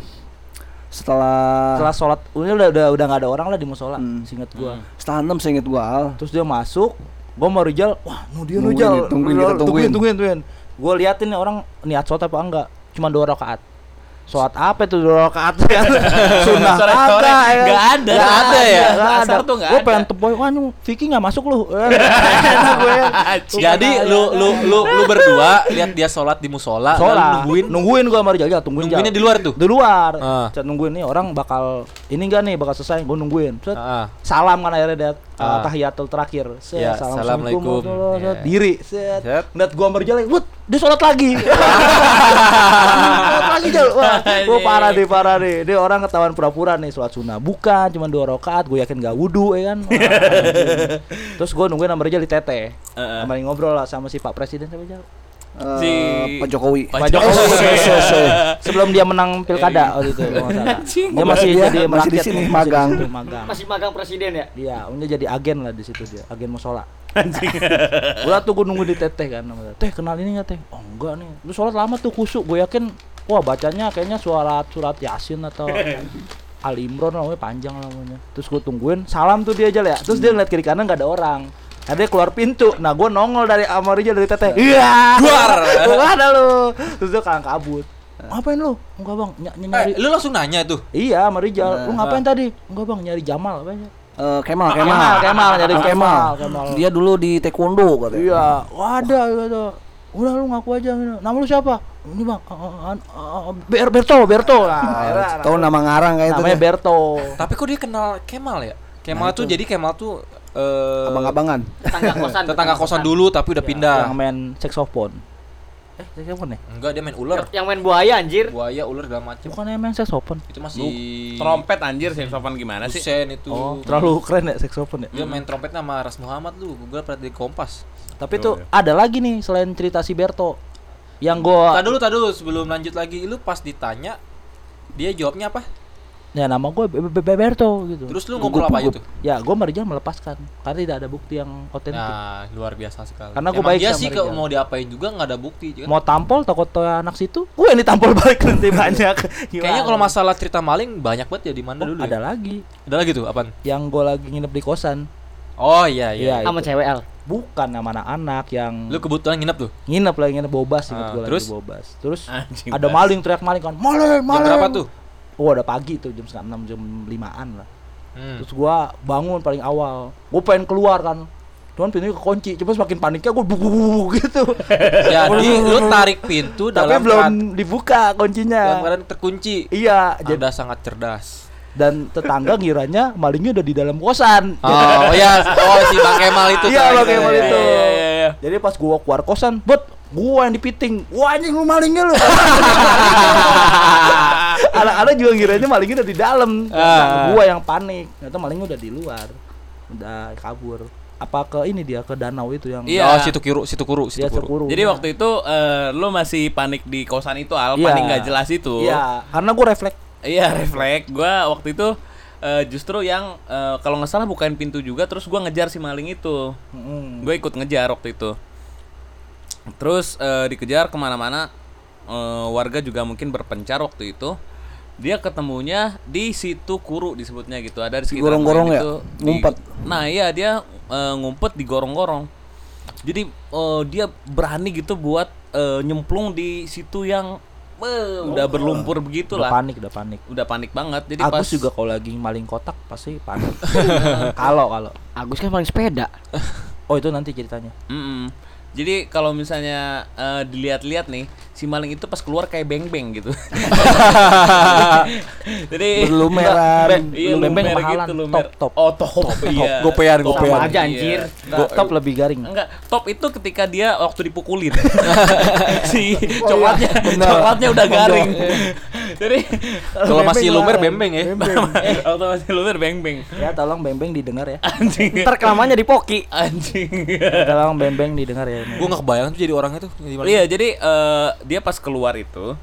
setelah setelah sholat ini udah udah udah nggak ada orang lah di musola Hmm. singkat gua setengah enam seinget gua Al. terus dia masuk gua mau Rijal wah nu dia nu Nungguin tungguin, tungguin tungguin. tungguin tungguin gua liatin nih orang niat sholat apa enggak cuma dua rakaat sholat apa itu dua rakaat kan sunnah Sore-sore kagak ya. nggak ada. Nggak ada ya? Asar ada tuh gua ada. pengen tepoi wah nu Vicky nggak masuk lu gue. Jadi lu lu lu lu berdua lihat dia sholat di musola, sholat nungguin nungguin gua sama Rijal Jal, tungguin nungguinnya di luar tuh. di luar. Set nungguin nih orang bakal ini enggak nih bakal selesai gue nungguin ah. salam kan akhirnya dia uh, Ah. tahiyatul terakhir set, Ya, assalamualaikum. Ya. diri set, Set. ngeliat gua berjalan wut dia sholat lagi sholat lagi jal wah gua parah deh parah deh dia orang ketahuan pura-pura nih sholat sunnah bukan cuma dua rakaat gue yakin gak wudhu ya kan Wah, terus gua nungguin Rijal di tete Heeh. sama ngobrol lah sama si Pak Presiden siapa Jal? Eh, Si Pak Jokowi. Pak Pak Jokowi Jokowi. sebelum dia menang pilkada waktu itu kalau dia masih Dia jadi masih di sini, masih magang. situ, magang Masih magang presiden ya? Iya, dia jadi agen lah di situ dia, agen musola. Gua tuh gua nunggu di teteh kan sama dia. Teh kenal ini nggak teh? Oh enggak nih. Lu sholat lama tuh kusuk. Gue yakin wah bacanya kayaknya surat surat Yasin atau Al Imron namanya panjang namanya. Terus gue tungguin, salam tuh dia aja ya. Terus dia ngeliat kiri kanan nggak ada orang. Ada keluar pintu. Nah, gue nongol dari Amarija dari teteh. Iya. Keluar. Gua ada lu. Terus dia kalang kabut. Ngapain lu? Enggak bang, ny- ny- nyari. Eh, lu langsung nanya tuh. Iya, sama Rijal. Lu ngapain tadi? Enggak bang, nyari Jamal apa ya? Eh, Kemal, Kemal, Kemal, Kemal, nyari Oh, Kemal, Kemal. Dia dulu di taekwondo katanya. Iya, wah ada gitu. udah lu ngaku aja gitu. nama lu siapa ini bang uh, uh, uh, uh, Ber Berto Berto nah, akhirnya Tahu nama ngarang kayak itu. namanya. Berto Tapi kok dia kenal Kemal ya? Kemal Nah, tuh itu. jadi Kemal tuh eh Abang-abangan. Tetangga kosan. tetangga kosan dulu tapi udah pindah. yang main saxophone eh saxophone ya Enggak dia main ular. Yang main buaya anjir. Buaya, ular segala macam. bukan yang main saxophone Itu masih Trompet anjir saxophone gimana sih? Busen itu. oh terlalu keren ya saxophone ya Dia main trompet sama Ras Muhammad lu. Google pernah di Kompas. tapi Oh, tuh ada lagi nih selain cerita si Berto yang gua Tadi dulu, tadi dulu sebelum lanjut lagi, lu pas ditanya dia jawabnya apa? Ya nama gue Berto gitu Terus lu ngobrol apa itu? ya gue sama Rijal melepaskan karena tidak ada bukti yang otentik Nah, luar biasa sekali. Karena Emang baik dia sama sih kalau mau diapain juga nggak ada bukti kan? mau tampol takut anak situ gue yang ditampol balik nanti banyak Kayaknya kalau masalah cerita maling banyak banget ya di mana Oh, dulu. ada ya? lagi Ada lagi tuh apaan? yang gue lagi nginep di kosan Oh iya iya. Iya, Sama cewek L. bukan sama anak-anak yang Lu kebetulan nginep tuh. nginep lagi nginep bobas inget Ah, gue terus? lagi bobas terus Anjing, ada maling teriak maling kan maling maling berapa tuh? Oh ada pagi tuh jam setengah enam jam limaan lah Hmm. terus gua bangun paling awal gua pengen keluar kan cuman pintunya kekunci cuma semakin paniknya gua buk buk buk buk gitu Jadi lu tarik pintu tapi dalam belum keadaan- dibuka dalam kuncinya keadaan terkunci. iya jadi Anda sangat cerdas. dan tetangga ngiranya malingnya udah di dalam kosan Oh iya, oh si Bang Kemal itu. Iya. Bang Kemal Iya, itu. iya, iya, iya. jadi pas gua keluar kosan bet gua yang dipiting wah anjing lu malingnya lu anak-anak juga ngiranya malingnya udah di dalam Ah. gua yang panik ternyata malingnya udah di luar udah kabur apa ke ini dia ke danau itu yang Iya. Oh, situ kuru, situ kuru, situ kuru. sekuru Jadi waktu itu eh, lu masih panik di kosan itu Al, Iya. panik nggak jelas itu. iya karena gua refleks Iya, refleks. Gua waktu itu eh, justru yang eh, kalau nggak salah bukain pintu juga terus gua ngejar si maling itu. Mm. Gue ikut ngejar waktu itu. Terus eh, dikejar ke mana-mana. eh, warga juga mungkin berpencar waktu itu. Dia ketemunya di situ kuru disebutnya gitu. Ada di sekitar gorong-gorong ya? itu, di- Ngumpet. nah iya dia eh, ngumpet di gorong-gorong. Jadi eh, dia berani gitu buat eh, nyemplung di situ yang udah berlumpur begitu udah lah. panik udah panik Udah panik banget. Jadi Agus pas juga kalau lagi maling kotak pasti panik kalau kalau Agus kan paling sepeda. oh itu nanti ceritanya Mm-mm. Jadi kalau misalnya eh, dilihat-lihat nih, si maling itu pas keluar kayak beng-beng gitu. Jadi Berlumeran. Ben- Iya, Beng-beng gitu, lumer. Top, top. Oh, top. iya. gopean, Top. gopean. Sama aja Iya. anjir. Nah, top lebih garing Enggak, top itu ketika dia waktu dipukulin. si coklatnya, coklatnya udah garing. Jadi Kalau masih lumer bembeng ya. waktu masih lumer beng-beng. ya tolong bembeng didengar ya Anjing. Ntar kelamannya di Poki. Anjing. tolong bembeng didengar ya Gua nggak kebayang tuh jadi orangnya tuh. Gimana? Iya, jadi eh, dia pas keluar itu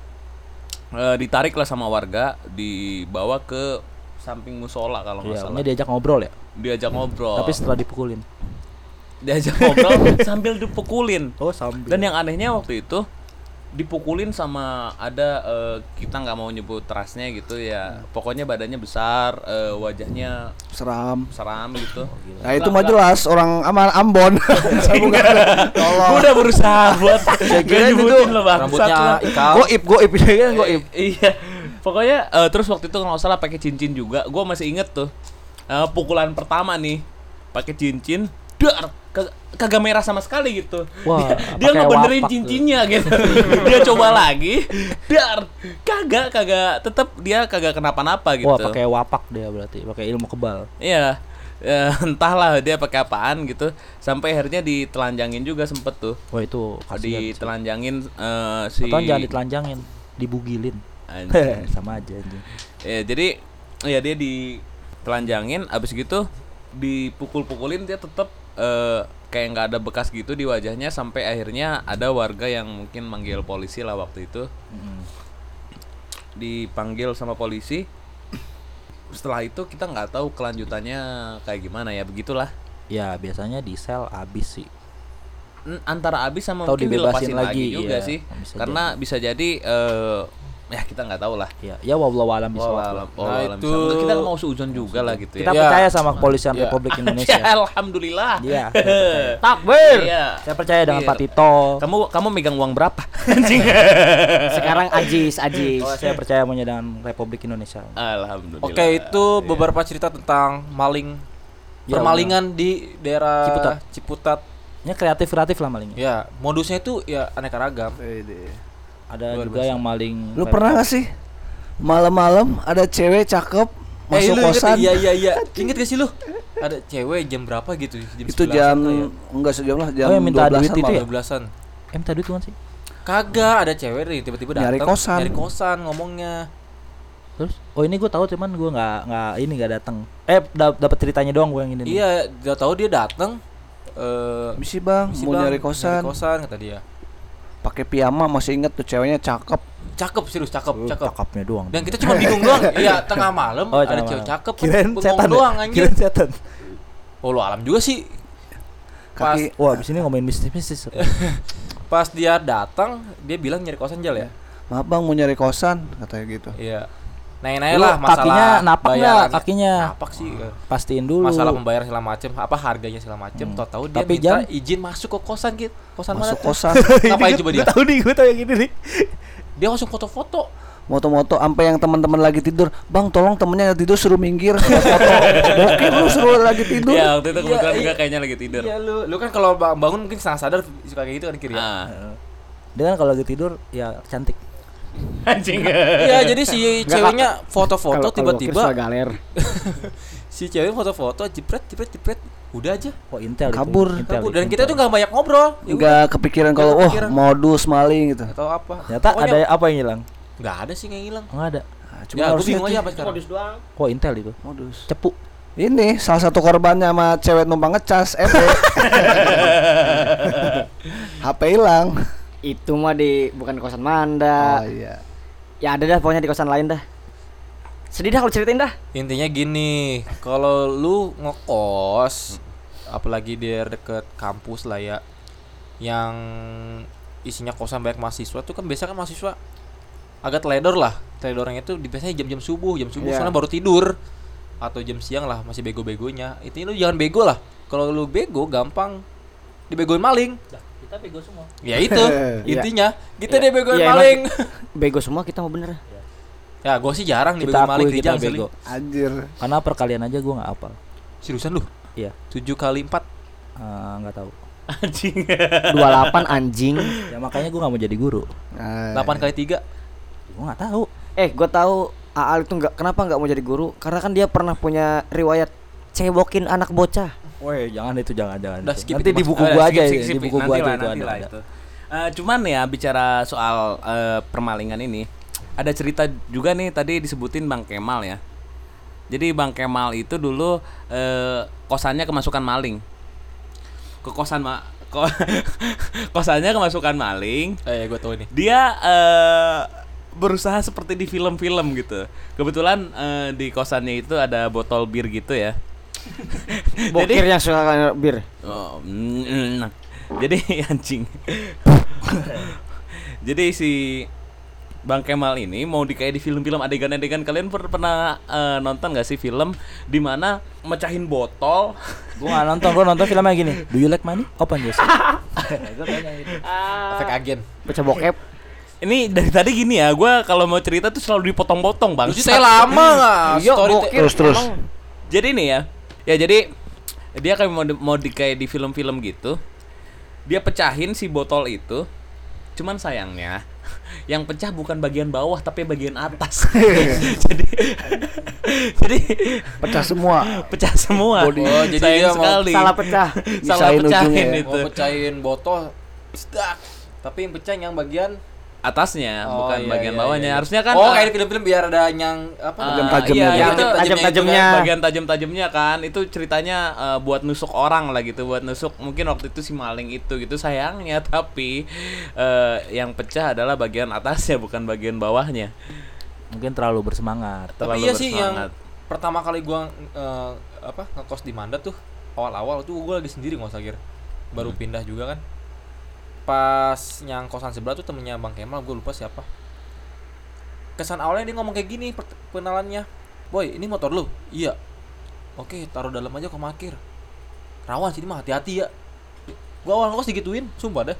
eh, ditarik lah sama warga, dibawa ke samping musola kalau nggak Iya, salah. diajak ngobrol ya. Diajak ngobrol. Tapi setelah dipukulin. diajak ngobrol sambil dipukulin. Oh, sambil. Dan yang anehnya waktu itu dipukulin sama ada eh, kita nggak mau nyebut rasnya gitu ya. Pokoknya badannya besar, eh, wajahnya Seram. seram gitu. Nah itu mah jelas orang aman Ambon. Gue udah berusaha buat Saya kira itu nyebutin lo bangsat Rambutnya ikal. goib goib ini kan goib. iya pokoknya eh, terus waktu itu nggak salah pakai cincin juga gue masih inget tuh Eh, pukulan pertama nih pakai cincin dar kag- kagak merah sama sekali gitu Wah, dia, dia ngebenerin wapak tuh. cincinnya gitu dia coba lagi dar kagak kagak tetap dia kagak kenapa-napa gitu Wah, pakai wapak dia berarti, pakai ilmu kebal. iya Ya, entahlah dia pakai apaan gitu sampai akhirnya ditelanjangin juga sempet tuh Wah, itu ditelanjangin eh, si Atau jangan ditelanjangin, dibugilin. Sama aja anjing. Ya, jadi ya dia ditelanjangin abis gitu dipukul-pukulin dia tetap eh, kayak nggak ada bekas gitu di wajahnya sampai akhirnya ada warga yang mungkin manggil polisi lah waktu itu. Dipanggil sama polisi. Setelah itu kita nggak tahu kelanjutannya kayak gimana ya begitulah. Ya, biasanya di sel habis sih. Antara abis sama Atau mungkin dibebasin dilepasin lagi, lagi, juga iya, sih. Bisa karena bisa jadi eh, ya kita nggak tahu lah Ya, ya wallahu alam Wallahu bisawab. alam- Nah, itu- kita mau seuzon juga lah gitu Kita ya Ya. percaya sama kepolisian Ya. Republik Ya, Indonesia. alhamdulillah Iya. Takbir. Iya. Saya percaya dengan Iya. Pak Tito. Kamu kamu megang uang berapa? Anjing. Sekarang Ajis, Ajis. Oh, saya percaya punya dengan Republik Indonesia. Alhamdulillah. Oke, itu beberapa cerita tentang maling Ya, permalingan di daerah Ciputat. Ciputat. Ya kreatif kreatif lah malingnya. Ya, modusnya itu ya aneka ragam. Ada Luar juga biasa. yang maling. Lu pernah gak sih malam-malam ada cewek cakep Eh, masuk lu inget kosan? Iya iya iya. Ingat gak sih lu? Ada cewek jam berapa gitu? Jam Itu 11-an jam ya? enggak sejam lah, jam Oh, yang minta 12-an duit itu ya? 12-an. Eh, minta duit bukan sih? Kagak, ada cewek nih tiba-tiba datang Nyari kosan. Nyari kosan ngomongnya. Terus? Oh ini gue tahu cuman gue nggak nggak ini nggak datang. Eh da- dapat ceritanya doang gue yang ini. Iya, dia tahu dia datang eh Misi bang, misi mau bang, nyari kosan, kosan kata dia. Pakai piyama masih inget tuh ceweknya cakep. Cakep serius cakep, Oh, cakep. Cakepnya doang. Dan kita cuma bingung doang. Iya, tengah malam Oh, ada cewek cakep Kirain setan ya? doang anjir. Kirain setan. Oh, lu alam juga sih. Pas Kaki Wah, abis ini ngomongin mistis-mistis. pas dia datang, dia bilang nyari kosan jal ya. maaf bang mau nyari kosan katanya gitu. Iya. Nanya-nanya Lu lah masalah kakinya napak nggak? Kakinya. Napak sih. eh. Pastiin dulu. Masalah pembayaran segala macem, apa harganya segala macem. Hmm. Tahu-tahu dia Tapi minta jam- izin masuk ke kosan gitu. Kosan mana Masuk tuh? kosan, Ngapain coba dia? Gue tahu nih, gue tahu yang ini nih. Dia langsung foto-foto. moto-moto sampai yang teman-teman lagi tidur, bang tolong temennya yang tidur suruh minggir, foto. Bokeh lu suruh lagi tidur. Iya, waktu itu kebetulan Iya, juga iya. kayaknya lagi tidur. Iya lu, lu kan kalau ba- bangun mungkin setengah sadar suka kayak gitu kan kiri ya. Ah. Dia kan kalau lagi tidur ya cantik. Anjing. Iya, jadi si ceweknya foto-foto tiba-tiba galer. si cewek foto-foto jepret jepret jepret udah aja Oh intel itu. Kabur. Intel, kabur. dan intel. kita tuh nggak banyak ngobrol Ya Nggak kepikiran kalau Nggak wah kepikiran. modus maling gitu. nggak tahu apa Ternyata Pokoknya ada apa yang hilang? nggak ada sih yang hilang Enggak ada. Nah, ya gue harusnya bingung aja apa sekarang Modus doang. Oh intel itu. modus. Cepu. Ini salah satu korbannya sama cewek numpang ngecas, EP. HP hilang. Itu mah di bukan di kosan Manda. Oh iya. Ya ada dah pokoknya di kosan lain dah. Sedih dah kalau ceritain dah. intinya gini kalau lu ngekos apalagi di deket kampus lah ya yang isinya kosan banyak mahasiswa tuh kan biasa kan mahasiswa agak teledor lah teledornya itu di- biasanya jam-jam subuh jam subuh Iya. soalnya baru tidur atau jam siang lah masih bego-begonya intinya lu jangan bego lah kalau lu bego gampang dibegoin maling Kita bego semua. ya itu intinya kita Iya. dibegoin Iya, emang maling Bego semua kita mau bener. ya gue sih jarang Kita dibegoin maling kita jalan bego. Anjir. Karena perkalian aja gue nggak apal. seriusan lu Iya. 7 kali 4 Eh, nggak tahu. Anjing. 28 anjing. Ya makanya gue nggak mau jadi guru. Nah, 8 kali 3 Gue nggak tahu. Eh, gua tahu Aal itu nggak kenapa nggak mau jadi guru? Karena kan dia pernah punya riwayat cebokin anak bocah. Woi jangan itu jangan jangan. Udah, skip Nanti itu, di buku gua skip, aja skip, ya, skip. di buku Nanti gua aja lah, itu nanti ada. lah ada. itu. Eh, cuman ya bicara soal eh, permalingan ini ada cerita juga nih tadi disebutin Bang Kemal ya. Jadi Bang Kemal itu dulu eh, kosannya kemasukan maling. Ke kosan ma ko kosannya kemasukan maling. Eh, gue tau ini. Dia eh, berusaha seperti di film-film gitu. Kebetulan eh, di kosannya itu ada botol bir gitu ya. Bokir yang suka bir. Oh, mm, jadi anjing. jadi si Bang Kemal ini mau di kayak di film-film adegan-adegan kalian per- pernah eh, nonton gak sih film di mana mecahin botol Gue nggak nonton, gue nonton filmnya gini. Do you like money? Open yes. Efek agen. Pecah bokep. ini dari tadi gini ya gue kalau mau cerita tuh selalu dipotong-potong bang saya lama nggak? Iya, Story bokir. Terus, terus. emang. jadi nih ya ya jadi dia kayak mau mau di kayak di film-film gitu dia pecahin si botol itu cuman sayangnya yang pecah bukan bagian bawah tapi bagian atas jadi jadi Pecah semua. pecah semua Oh, jadi sayang dia mau sekali Salah pecah. salah pecahin ujungnya ya. itu Mau pecahin botol, sedak. Tapi yang pecah yang bagian atasnya Oh, bukan iya, bagian iya, bawahnya iya. harusnya kan Oh, kayak di film-film biar ada yang apa? ah, Tajam-tajamnya iya, gitu. iya, Yang itu tajam-tajamnya. bagian tajam-tajamnya kan itu ceritanya eh, buat nusuk orang lah gitu buat nusuk mungkin waktu itu si maling itu gitu sayangnya tapi eh, yang pecah adalah bagian atasnya bukan bagian bawahnya Mungkin terlalu bersemangat. Tapi terlalu iya sih yang bersemangat. pertama kali gua eh, apa ngekos di Manda tuh awal-awal tuh gua lagi sendiri nggak usah kira. Baru Hmm. pindah juga kan. Pas yang kosan sebelah tuh temennya Bang Kemal, gue lupa siapa. Kesan awalnya dia ngomong kayak gini kenalannya. Boy, ini motor lu? Iya. Oke, taruh dalam aja kok makir. Rawan sini mah hati-hati ya. Gua awal ngekos digituin, sumpah deh.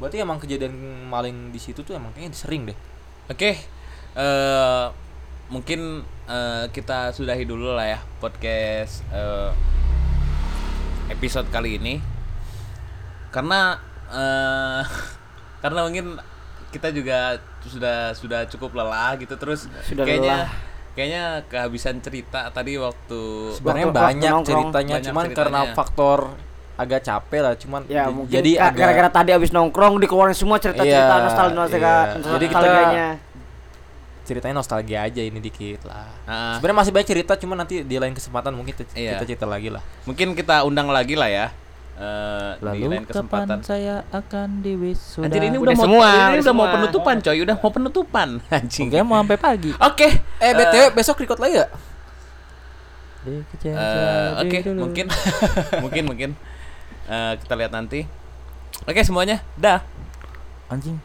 Berarti emang kejadian maling di situ tuh emang kayaknya sering deh. Oke, eh mungkin eh, kita sudahi dulu lah ya podcast eh, episode kali ini. karena eh karena mungkin kita juga sudah sudah cukup lelah gitu terus Sudah kayaknya lelah. kayaknya kehabisan cerita tadi waktu Sebenarnya Waktu- waktu banyak nongkrong. ceritanya, Banyak cuman karena ceritanya. faktor agak capek lah, cuman Ya mungkin jadi agak gara-gara tadi abis nongkrong dikeluarin semua cerita-cerita Iya, nostalgia nostalgia iya. Jadi kita- ceritanya nostalgia aja ini dikit lah. Ah. Sebenarnya masih banyak cerita, cuman nanti di lain kesempatan mungkin kita, Iya. kita cerita lagi lah. mungkin kita undang lagi lah ya eh, di Lalu lain kesempatan kapan saya akan di wisuda? Anjir ini Udah udah, mau semua, ini udah udah mau semua. penutupan coy, udah mau penutupan anjing. Mungkin mau sampai pagi. Oke. Eh, BTW besok record lagi Eh, jadi Oke, dulu. mungkin mungkin mungkin Eh, kita lihat nanti. Oke semuanya, dah. anjing